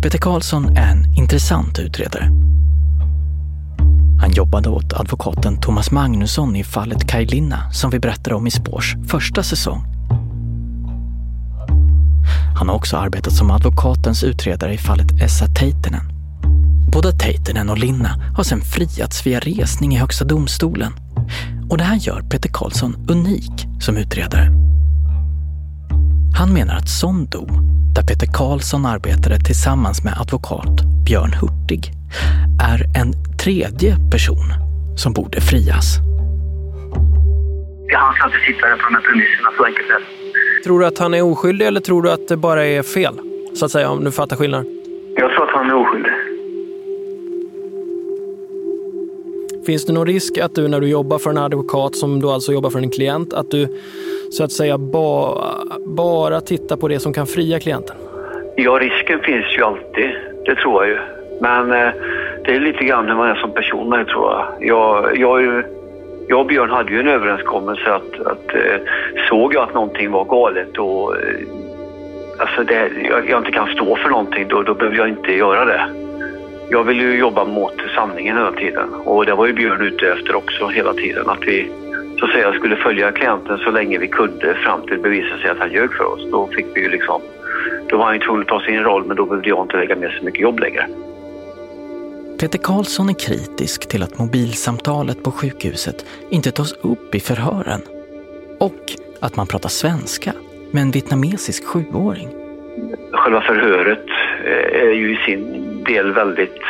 Peter Karlsson är en intressant utredare. Han jobbade åt advokaten Thomas Magnusson i fallet Kaj Linna som vi berättade om i Spårs första säsong. Han har också arbetat som advokatens utredare i fallet Essa Teitinen. Både Teitinen och Linna har sedan friats via resning i Högsta domstolen. Och det här gör Peter Karlsson unik som utredare. Han menar att Sondo, där Peter Karlsson arbetade tillsammans med advokat Björn Hurtig, är en tredje person som borde frias. Han ska inte sitta där på de här premisserna, så enkelt är det. Tror du att han är oskyldig eller tror du att det bara är fel? Så att säga, om du fattar skillnaden. Jag tror att han är oskyldig. Finns det någon risk att du när du jobbar för en advokat som då alltså jobbar för en klient, att du så att säga ba, bara tittar på det som kan fria klienten? Ja, risken finns ju alltid. Det tror jag ju. Men eh, det är lite grann hur man är som person med, tror jag. Jag, jag, ju- jag och Björn hade ju en överenskommelse att, att eh, såg jag att någonting var galet och eh, alltså det, jag, jag inte kan stå för någonting, då, då behöver jag inte göra det. Jag vill ju jobba mot sanningen hela tiden och det var ju Björn ute efter också hela tiden. Att vi så att säga skulle följa klienten så länge vi kunde fram till det bevisade sig att han ljög för oss. Då fick vi ju liksom, då var han ju tvungen att ta sin roll men då behövde jag inte lägga ner så mycket jobb längre. Peter Karlsson är kritisk till att mobilsamtalet på sjukhuset inte tas upp i förhören. Och att man pratar svenska med en vietnamesisk sjuåring. Själva förhöret eh, är ju i sin del väldigt...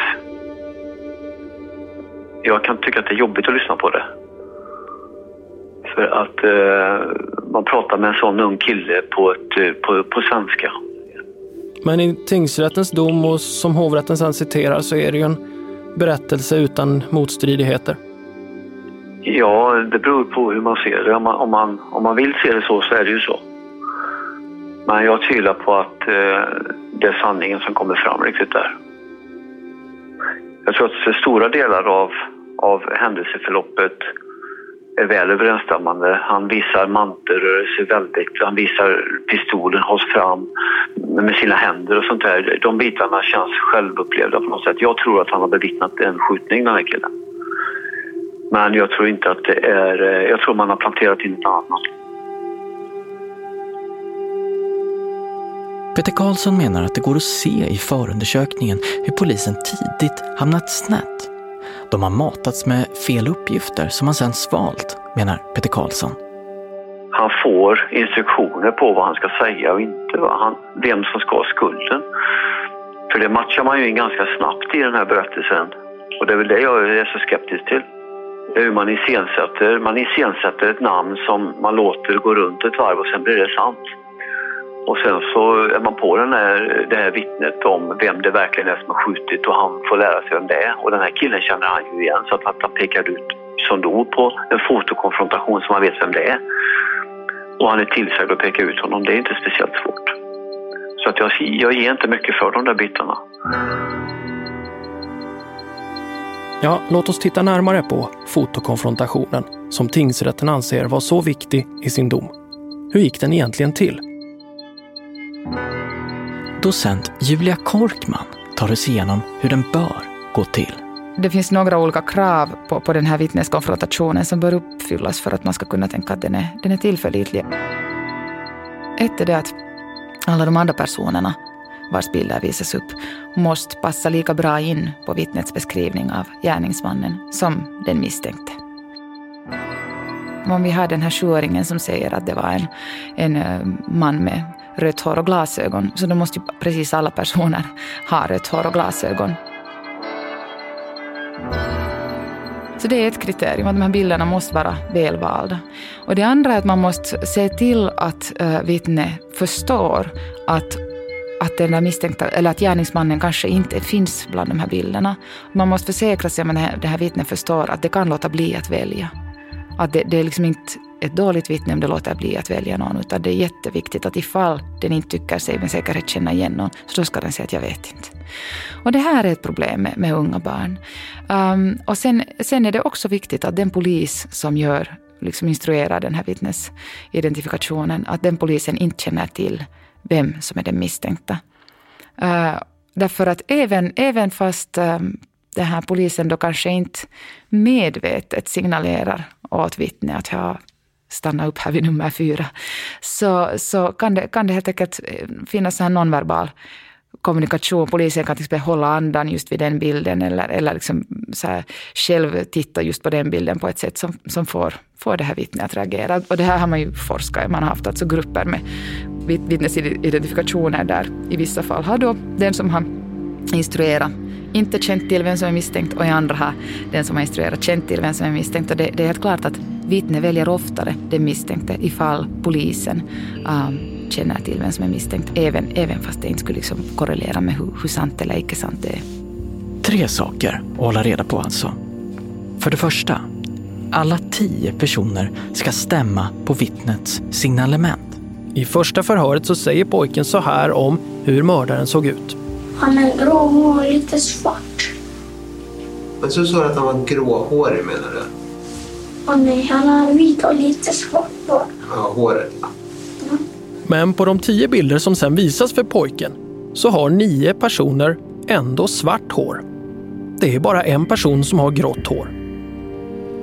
Jag kan tycka att det är jobbigt att lyssna på det. För att eh, man pratar med en sån ung kille på, ett, eh, på, på svenska. Men i tingsrättens dom och som hovrätten sedan citerar så är det ju en berättelse utan motstridigheter. Ja, det beror på hur man ser det. Om man, om man, om man vill se det så, så är det ju så. Men jag tvivlar på att eh, det är sanningen som kommer fram riktigt där. Jag tror att stora delar av, av händelseförloppet är väl överensstämmande. Han visar mantelrörelse väldigt. Han visar pistolen hålls fram med sina händer och sånt där. De bitarna känns självupplevda på något sätt. Jag tror att han har bevittnat en skjutning, den här killen. Men jag tror inte att det är... Eh, jag tror man har planterat in något annat. Peter Karlsson menar att det går att se i förundersökningen hur polisen tidigt hamnat snett. De har matats med fel uppgifter som han sen svalt, menar Peter Karlsson. Han får instruktioner på vad han ska säga och inte. Va? Han, vem som ska ha skulden. För det matchar man ju in ganska snabbt i den här berättelsen. Och det är väl det jag är så skeptisk till. Hur man iscensätter. Man iscensätter ett namn som man låter gå runt ett varv och sen blir det sant. Och sen så är man på den här, det här vittnet om vem det verkligen är som har skjutit och han får lära sig vem det är. Och den här killen känner han ju igen så att han pekar ut som då på en fotokonfrontation som man vet vem det är. Och han är tillsagd att peka ut honom. Det är inte speciellt svårt. Så att jag, jag ger inte mycket för de där bitarna. Ja, låt oss titta närmare på fotokonfrontationen som tingsrätten anser var så viktig i sin dom. Hur gick den egentligen till? Docent Julia Korkman tar oss igenom hur den bör gå till. Det finns några olika krav på, på den här vittneskonfrontationen som bör uppfyllas för att man ska kunna tänka att den är, den är tillförlitlig. Ett är det att alla de andra personerna vars bilder visas upp måste passa lika bra in på vittnets beskrivning av gärningsmannen som den misstänkte. Om vi har den här sjuåringen som säger att det var en, en eh, man med rött hår och glasögon, så då måste ju precis alla personer ha rött hår och glasögon. Så det är ett kriterium, att de här bilderna måste vara välvalda. Och det andra är att man måste se till att eh, äh, vittnet förstår att att den där misstänkta, eller att gärningsmannen kanske inte finns bland de här bilderna. Man måste försäkra sig om att det här, det här vittnet förstår att det kan låta bli att välja. Att det, det är liksom inte ett dåligt vittne om det låter bli att välja någon, utan det är jätteviktigt att ifall den inte tycker sig med säkerhet känna igen någon, så då ska den säga att jag vet inte. Och det här är ett problem med, med unga barn. Um, och sen, sen är det också viktigt att den polis som gör, liksom instruerar den här vittnesidentifikationen, att den polisen inte känner till vem som är den misstänkta. Uh, därför att även, även fast um, den här polisen då kanske inte medvetet signalerar åt vittnet att jag stanna upp här vid nummer fyra, så, så kan, det, kan det helt enkelt eh, finnas en nonverbal kommunikation. Polisen kan till exempel hålla andan just vid den bilden eller, eller liksom så här själv titta just på den bilden på ett sätt som, som får, får det här vittnet att reagera. Och det här har man ju forskat Man har haft alltså grupper med vittnesidentifikationer där i vissa fall har då den som har instruerat inte känt till vem som är misstänkt och i andra har den som har instruerat känt till vem som är misstänkt. Och det, det är helt klart att vittne väljer oftare den misstänkte ifall polisen um, känner till vem som är misstänkt, även, även fast det inte skulle liksom korrelera med hur, hur sant eller icke sant det är. Tre saker att hålla reda på alltså. För det första, alla tio personer ska stämma på vittnets signalement. I första förhöret så säger pojken så här om hur mördaren såg ut. Han är grå och lite svart. Men så sa du att han var gråhårig menar du? Och nej, han har vit och lite svart hår. Ja, håret. Men på de tio bilder som sen visas för pojken så har nio personer ändå svart hår. Det är bara en person som har grått hår.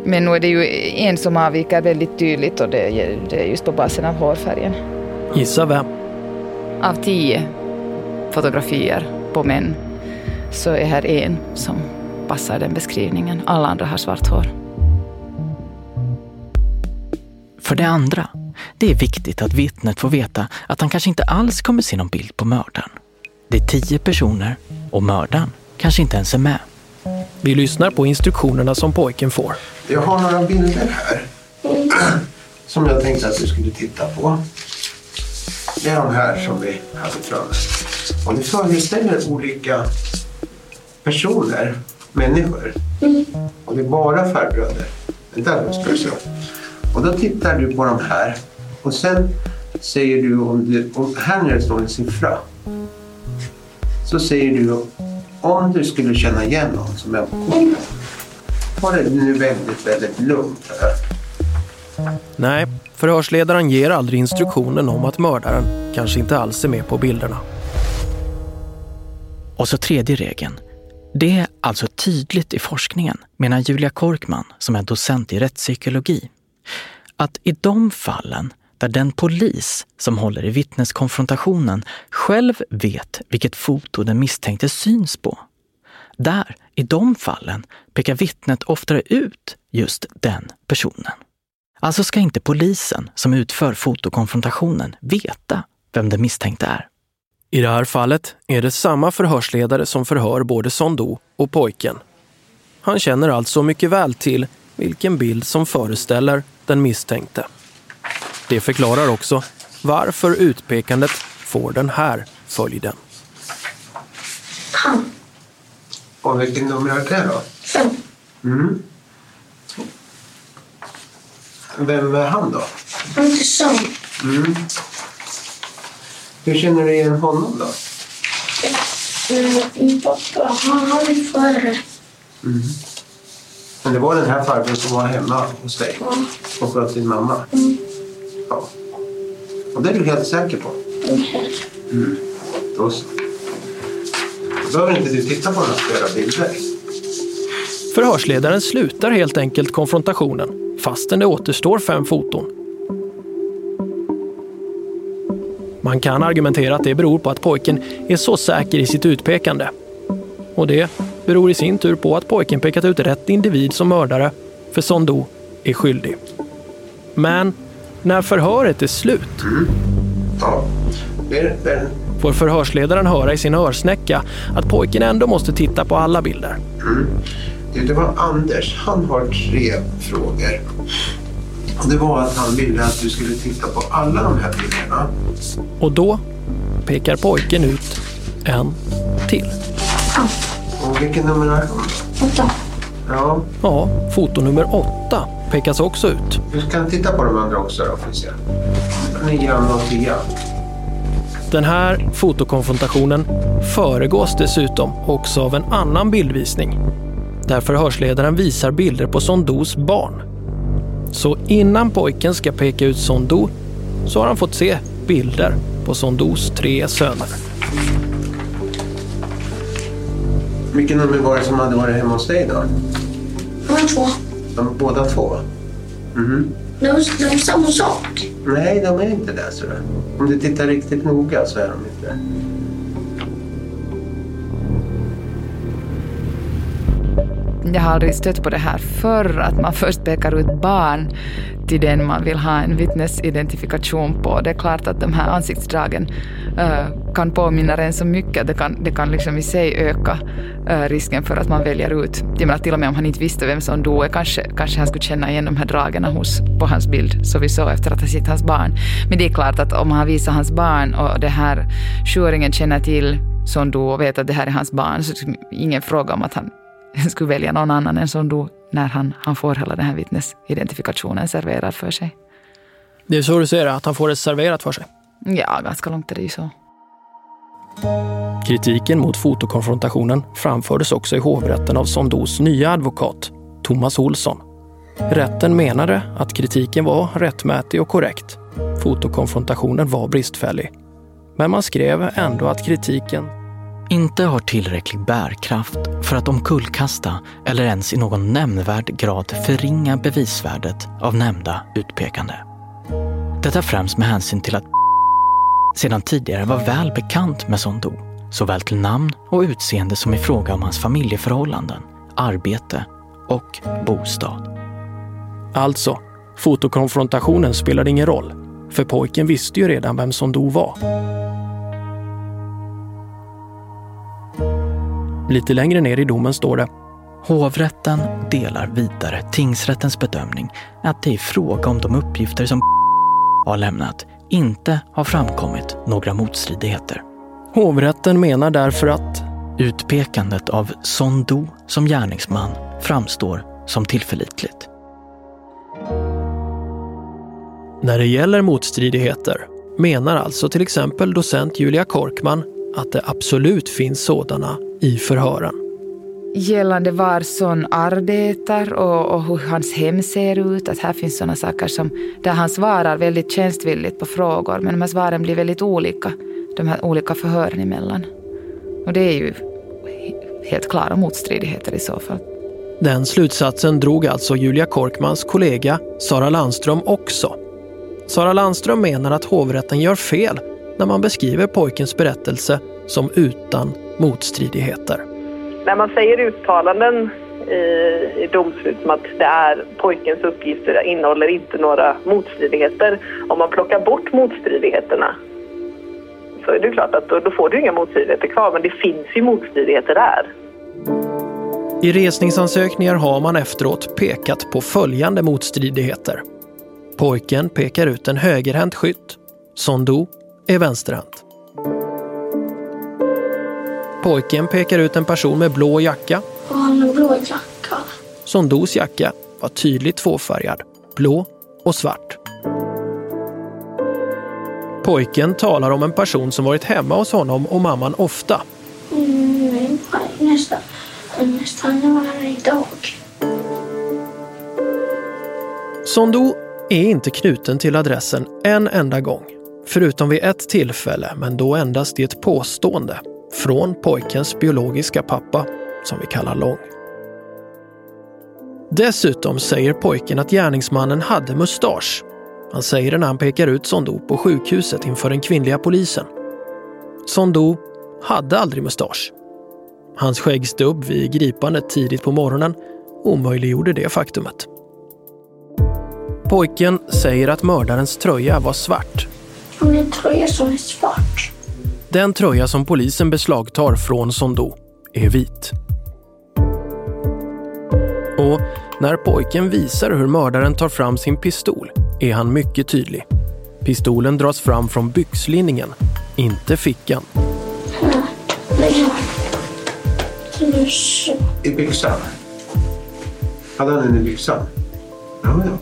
Men nu är det ju en som avviker väldigt tydligt och det är, det är just på basen av hårfärgen. Gissa vem? Av tio fotografier på män så är här en som passar den beskrivningen. Alla andra har svart hår. För det andra, det är viktigt att vittnet får veta att han kanske inte alls kommer se någon bild på mördaren. Det är tio personer och mördaren kanske inte ens är med. Vi lyssnar på instruktionerna som pojken får. Jag har några bilder här som jag tänkte att du skulle titta på. Det är de här som vi hade framme. Och ni föreställer olika personer, människor. Och det är bara farbröder. Vänta nu ska du se. Och då tittar du på de här och sen säger du om du, om här när det står en siffra. Så säger du om du skulle känna igen någon som är på kortet. Ta det nu väldigt, väldigt lugnt här. Nej, förhörsledaren ger aldrig instruktionen om att mördaren kanske inte alls är med på bilderna. Och så tredje regeln. Det är alltså tydligt i forskningen, menar Julia Korkman som är docent i rättspsykologi, att i de fallen där den polis som håller i vittneskonfrontationen själv vet vilket foto den misstänkte syns på. Där, i de fallen, pekar vittnet oftare ut just den personen. Alltså ska inte polisen som utför fotokonfrontationen veta vem den misstänkte är. I det här fallet är det samma förhörsledare som förhör både Sondo och pojken. Han känner alltså mycket väl till vilken bild som föreställer den misstänkte. Det förklarar också varför utpekandet får den här följden. Han. Och vilken nummer är det då? Fem. Mm. Vem är han då? Hans son. Mm. Hur känner du igen honom då? Eh, Min pappa, han har det förre. Mm. Men det var den här farbrorn som var hemma hos dig och sköt din mamma? Mm. Ja. Och det är du helt säker på? Mm. Då så. Då behöver inte du titta på några flera bilder. Förhörsledaren slutar helt enkelt konfrontationen fastän det återstår fem foton. Man kan argumentera att det beror på att pojken är så säker i sitt utpekande. Och det beror i sin tur på att pojken pekat ut rätt individ som mördare, för Sondo är skyldig. Men när förhöret är slut Ja. Får förhörsledaren höra i sin örsnäcka att pojken ändå måste titta på alla bilder. Mm. Det var Anders. Han har tre frågor. Och Det var att han ville att du skulle titta på alla de här bilderna. Och då pekar pojken ut en till. Och vilken numerär? Åtta. Ja. Ja, foto nummer åtta pekas också ut. Du kan titta på de andra också då, får vi se. Nian och tian. Den här fotokonfrontationen föregås dessutom också av en annan bildvisning. Där förhörsledaren visar bilder på Sondos barn. Så innan pojken ska peka ut Sondo så har han fått se bilder på Sondos tre söner. Vilken nummer var det som hade varit hemma hos dig då? De var två. De, båda två? Mhm. De, de är samma sak. Nej, de är inte det. Så Om du tittar riktigt noga så är de inte Jag har aldrig stött på det här förr, att man först pekar ut barn till den man vill ha en vittnesidentifikation på. Det är klart att de här ansiktsdragen uh, kan påminna en så mycket. Det kan, det kan liksom i sig öka uh, risken för att man väljer ut. Jag menar, till och med om han inte visste vem som dog, kanske, kanske han skulle känna igen de här dragen hos, på hans bild, så vi såg efter att ha sett hans barn. Men det är klart att om han visar hans barn och det här sjuåringen känner till som då och vet att det här är hans barn, så är det liksom ingen fråga om att han skulle välja någon annan än som dog när han, han får hela den här vittnesidentifikationen serverad för sig. Det är så du ser det, att han får det serverat för sig? Ja, ganska långt är det ju så. Kritiken mot fotokonfrontationen framfördes också i hovrätten av Sondos nya advokat, Thomas Olsson. Rätten menade att kritiken var rättmätig och korrekt. Fotokonfrontationen var bristfällig. Men man skrev ändå att kritiken inte har tillräcklig bärkraft för att omkullkasta eller ens i någon nämnvärd grad förringa bevisvärdet av nämnda utpekande. Detta främst med hänsyn till att sedan tidigare var väl bekant med Sondo, såväl till namn och utseende som i fråga om hans familjeförhållanden, arbete och bostad. Alltså, fotokonfrontationen spelade ingen roll, för pojken visste ju redan vem Sondo var. Lite längre ner i domen står det Hovrätten delar vidare tingsrättens bedömning att det i fråga om de uppgifter som har lämnat inte har framkommit några motstridigheter. Hovrätten menar därför att utpekandet av Sondo som gärningsman framstår som tillförlitligt. När det gäller motstridigheter menar alltså till exempel docent Julia Korkman att det absolut finns sådana i förhören. Gällande var Son arbetar och, och, hur hans hem ser ut, att här finns sådana saker som där han svarar väldigt tjänstvilligt på frågor, men de här svaren blir väldigt olika, de här olika förhören emellan. Och det är ju helt klara motstridigheter i så fall. Den slutsatsen drog alltså Julia Korkmans kollega Sara Landström också. Sara Landström menar att hovrätten gör fel när man beskriver pojkens berättelse som utan motstridigheter. När man säger uttalanden i, i domslut som att det är pojkens uppgifter innehåller inte några motstridigheter. Om man plockar bort motstridigheterna så är det klart att då, då får du inga motstridigheter kvar, men det finns ju motstridigheter där. I resningsansökningar har man efteråt pekat på följande motstridigheter. Pojken pekar ut en högerhänt skytt. Sondo är vänsterhänt. Pojken pekar ut en person med blå jacka. Han har blå jacka. Sondos jacka var tydligt tvåfärgad, blå och svart. Pojken talar om en person som varit hemma hos honom och mamman ofta. Mm, nästan, nästan varje dag. Sondo är inte knuten till adressen en enda gång. Förutom vid ett tillfälle, men då endast i ett påstående från pojkens biologiska pappa, som vi kallar Lång. Dessutom säger pojken att gärningsmannen hade mustasch. Han säger det när han pekar ut Sondo på sjukhuset inför den kvinnliga polisen. Sondo hade aldrig mustasch. Hans skäggstubb vid gripandet tidigt på morgonen omöjliggjorde det faktumet. Pojken säger att mördarens tröja var svart. En tröja som är svart. Den tröja som polisen beslagtar från Sondo är vit. Och när pojken visar hur mördaren tar fram sin pistol är han mycket tydlig. Pistolen dras fram från byxlinningen inte fickan. I byxan? Hade han den i byxan? Ja, ja.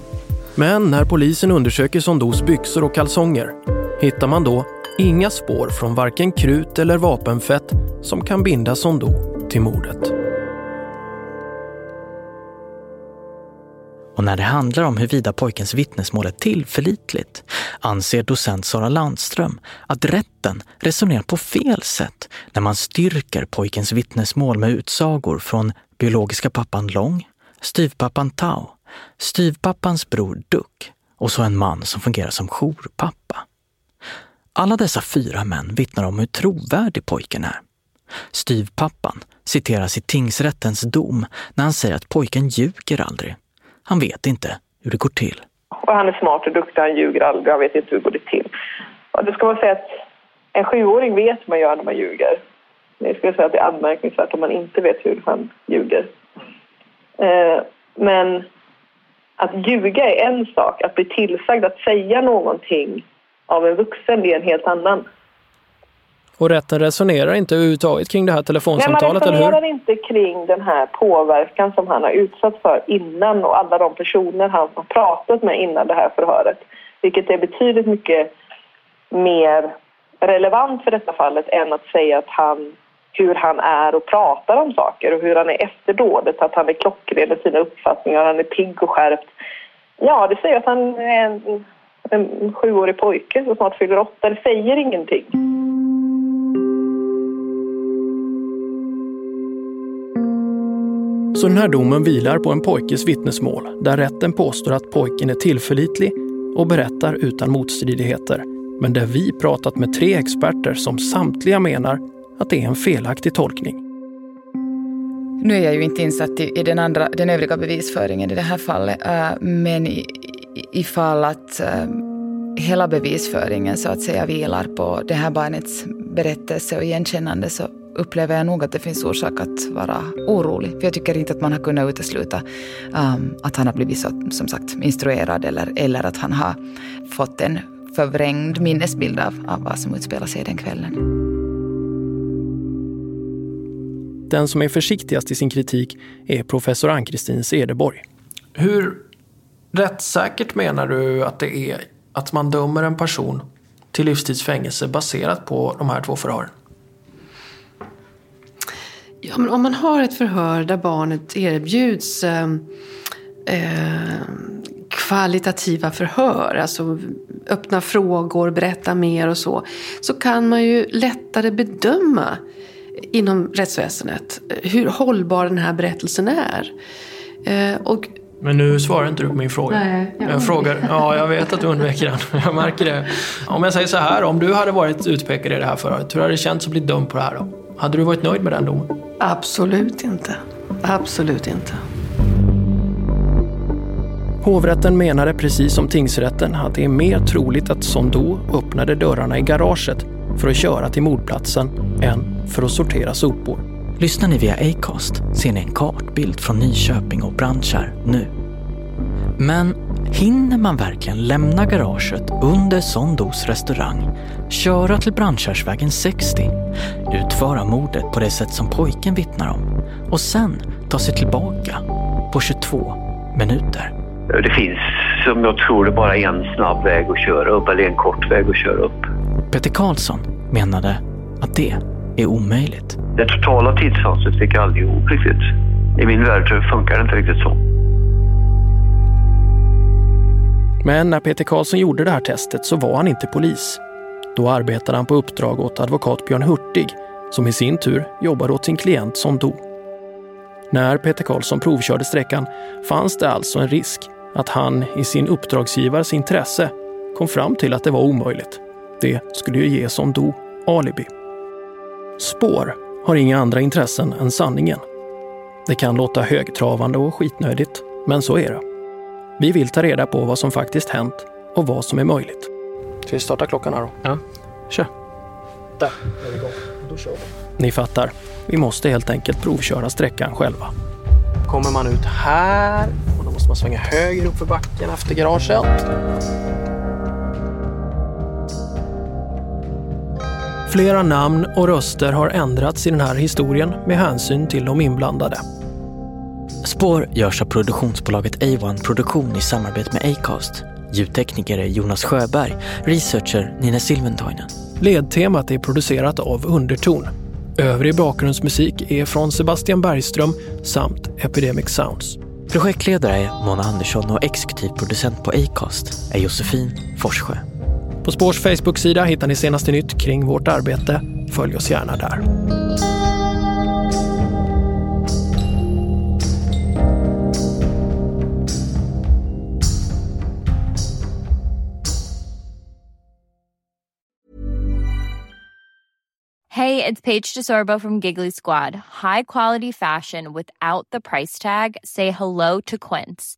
Men när polisen undersöker Sondos byxor och kalsonger hittar man då inga spår från varken krut eller vapenfett som kan binda Sondo till mordet. Och när det handlar om huruvida pojkens vittnesmål är tillförlitligt anser docent Sara Landström att rätten resonerar på fel sätt när man styrker pojkens vittnesmål med utsagor från biologiska pappan Long, styvpappan Tao, styvpappans bror Duck och så en man som fungerar som jourpappa. Alla dessa fyra män vittnar om hur trovärdig pojken är. Styvpappan citeras i tingsrättens dom när han säger att pojken ljuger aldrig. Han vet inte hur det går till. Och han är smart och duktig, han ljuger aldrig, han vet inte hur det går till. Och det ska man säga att en sjuåring vet hur man gör när man ljuger. Jag skulle säga att det är anmärkningsvärt om man inte vet hur han ljuger. Eh, men att ljuga är en sak, att bli tillsagd att säga någonting av en vuxen är en helt annan. Och rätten resonerar inte överhuvudtaget kring det här telefonsamtalet, Nej, man eller hur? resonerar inte kring den här påverkan som han har utsatts för innan och alla de personer han har pratat med innan det här förhöret. Vilket är betydligt mycket mer relevant för detta fallet än att säga att han, hur han är och pratar om saker och hur han är efter dådet, att han är klockren i sina uppfattningar, han är pigg och skärpt. Ja, det säger att han är en, en sjuårig pojke som snart fyller åtta. Det säger ingenting. Så den här domen vilar på en pojkes vittnesmål där rätten påstår att pojken är tillförlitlig och berättar utan motstridigheter. Men där vi pratat med tre experter som samtliga menar att det är en felaktig tolkning. Nu är jag ju inte insatt i, i den, andra, den övriga bevisföringen i det här fallet, uh, men ifall att uh, hela bevisföringen så att säga vilar på det här barnets berättelse och igenkännande så upplever jag nog att det finns orsak att vara orolig. För jag tycker inte att man har kunnat utesluta um, att han har blivit så, som sagt instruerad eller, eller att han har fått en förvrängd minnesbild av, av vad som utspelar sig den kvällen. Den som är försiktigast i sin kritik är professor Ann-Kristin Cederborg. Hur rättssäkert menar du att det är att man dömer en person till livstidsfängelse baserat på de här två förhören? Ja, men om man har ett förhör där barnet erbjuds eh, eh, kvalitativa förhör, alltså öppna frågor, berätta mer och så, så kan man ju lättare bedöma inom rättsväsendet hur hållbar den här berättelsen är. Eh, och men nu svarar inte du på min fråga. Nej, jag jag frågar, ja jag vet att du undviker den. Jag märker det. Om jag säger så här, om du hade varit utpekad i det här förhöret, hur hade det känts att bli dömd på det här då? Hade du varit nöjd med den domen? Absolut inte. Absolut inte. Hovrätten menade precis som tingsrätten att det är mer troligt att Sondo öppnade dörrarna i garaget för att köra till mordplatsen än för att sortera sopor. Lyssnar ni via Acast ser ni en kartbild från Nyköping och Brandkärr nu. Men hinner man verkligen lämna garaget under Sondos restaurang, köra till Brandkärrsvägen 60, utföra mordet på det sätt som pojken vittnar om och sen ta sig tillbaka på 22 minuter? Det finns, som jag tror, det bara en snabb väg att köra upp, eller en kort väg att köra upp. Peter Karlsson menade att det är omöjligt. Det totala tidsfönstret fick jag aldrig ihop riktigt. I min värld funkar det inte riktigt så. Men när Peter Karlsson gjorde det här testet så var han inte polis. Då arbetade han på uppdrag åt advokat Björn Hurtig, som i sin tur jobbade åt sin klient som dog. När Peter Karlsson provkörde sträckan fanns det alltså en risk att han i sin uppdragsgivares intresse kom fram till att det var omöjligt. Det skulle ju ge Sondo alibi. Spår har inga andra intressen än sanningen. Det kan låta högtravande och skitnödigt, men så är det. Vi vill ta reda på vad som faktiskt hänt och vad som är möjligt. Ska vi starta klockan här då? Ja. Kör. Där är vi igång. Då kör vi. Ni fattar. Vi måste helt enkelt provköra sträckan själva. Kommer man ut här och då måste man svänga höger upp för backen efter garaget. Flera namn och röster har ändrats i den här historien med hänsyn till de inblandade. Spår görs av produktionsbolaget A1 Produktion i samarbete med Acast. Ljudtekniker är Jonas Sjöberg, researcher Nina Silventoinen. Ledtemat är producerat av Underton. Övrig bakgrundsmusik är från Sebastian Bergström samt Epidemic Sounds. Projektledare är Mona Andersson och exekutiv producent på Acast är Josefin Forssjö. På Spårs Facebook-sida hittar ni senaste nytt kring vårt arbete. Följ oss gärna där. Hey, it's Paige DeSorbo from Giggly Squad. High quality fashion without the price tag. Say hello to Quince.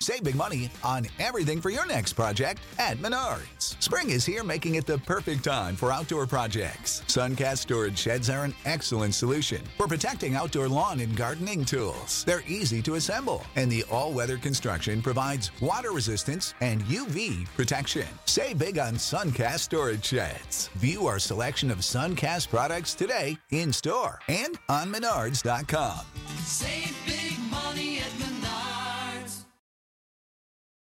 Save big money on everything for your next project at Menards. Spring is here, making it the perfect time for outdoor projects. Suncast storage sheds are an excellent solution for protecting outdoor lawn and gardening tools. They're easy to assemble, and the all weather construction provides water resistance and UV protection. Save big on Suncast storage sheds. View our selection of Suncast products today in store and on Menards.com. Save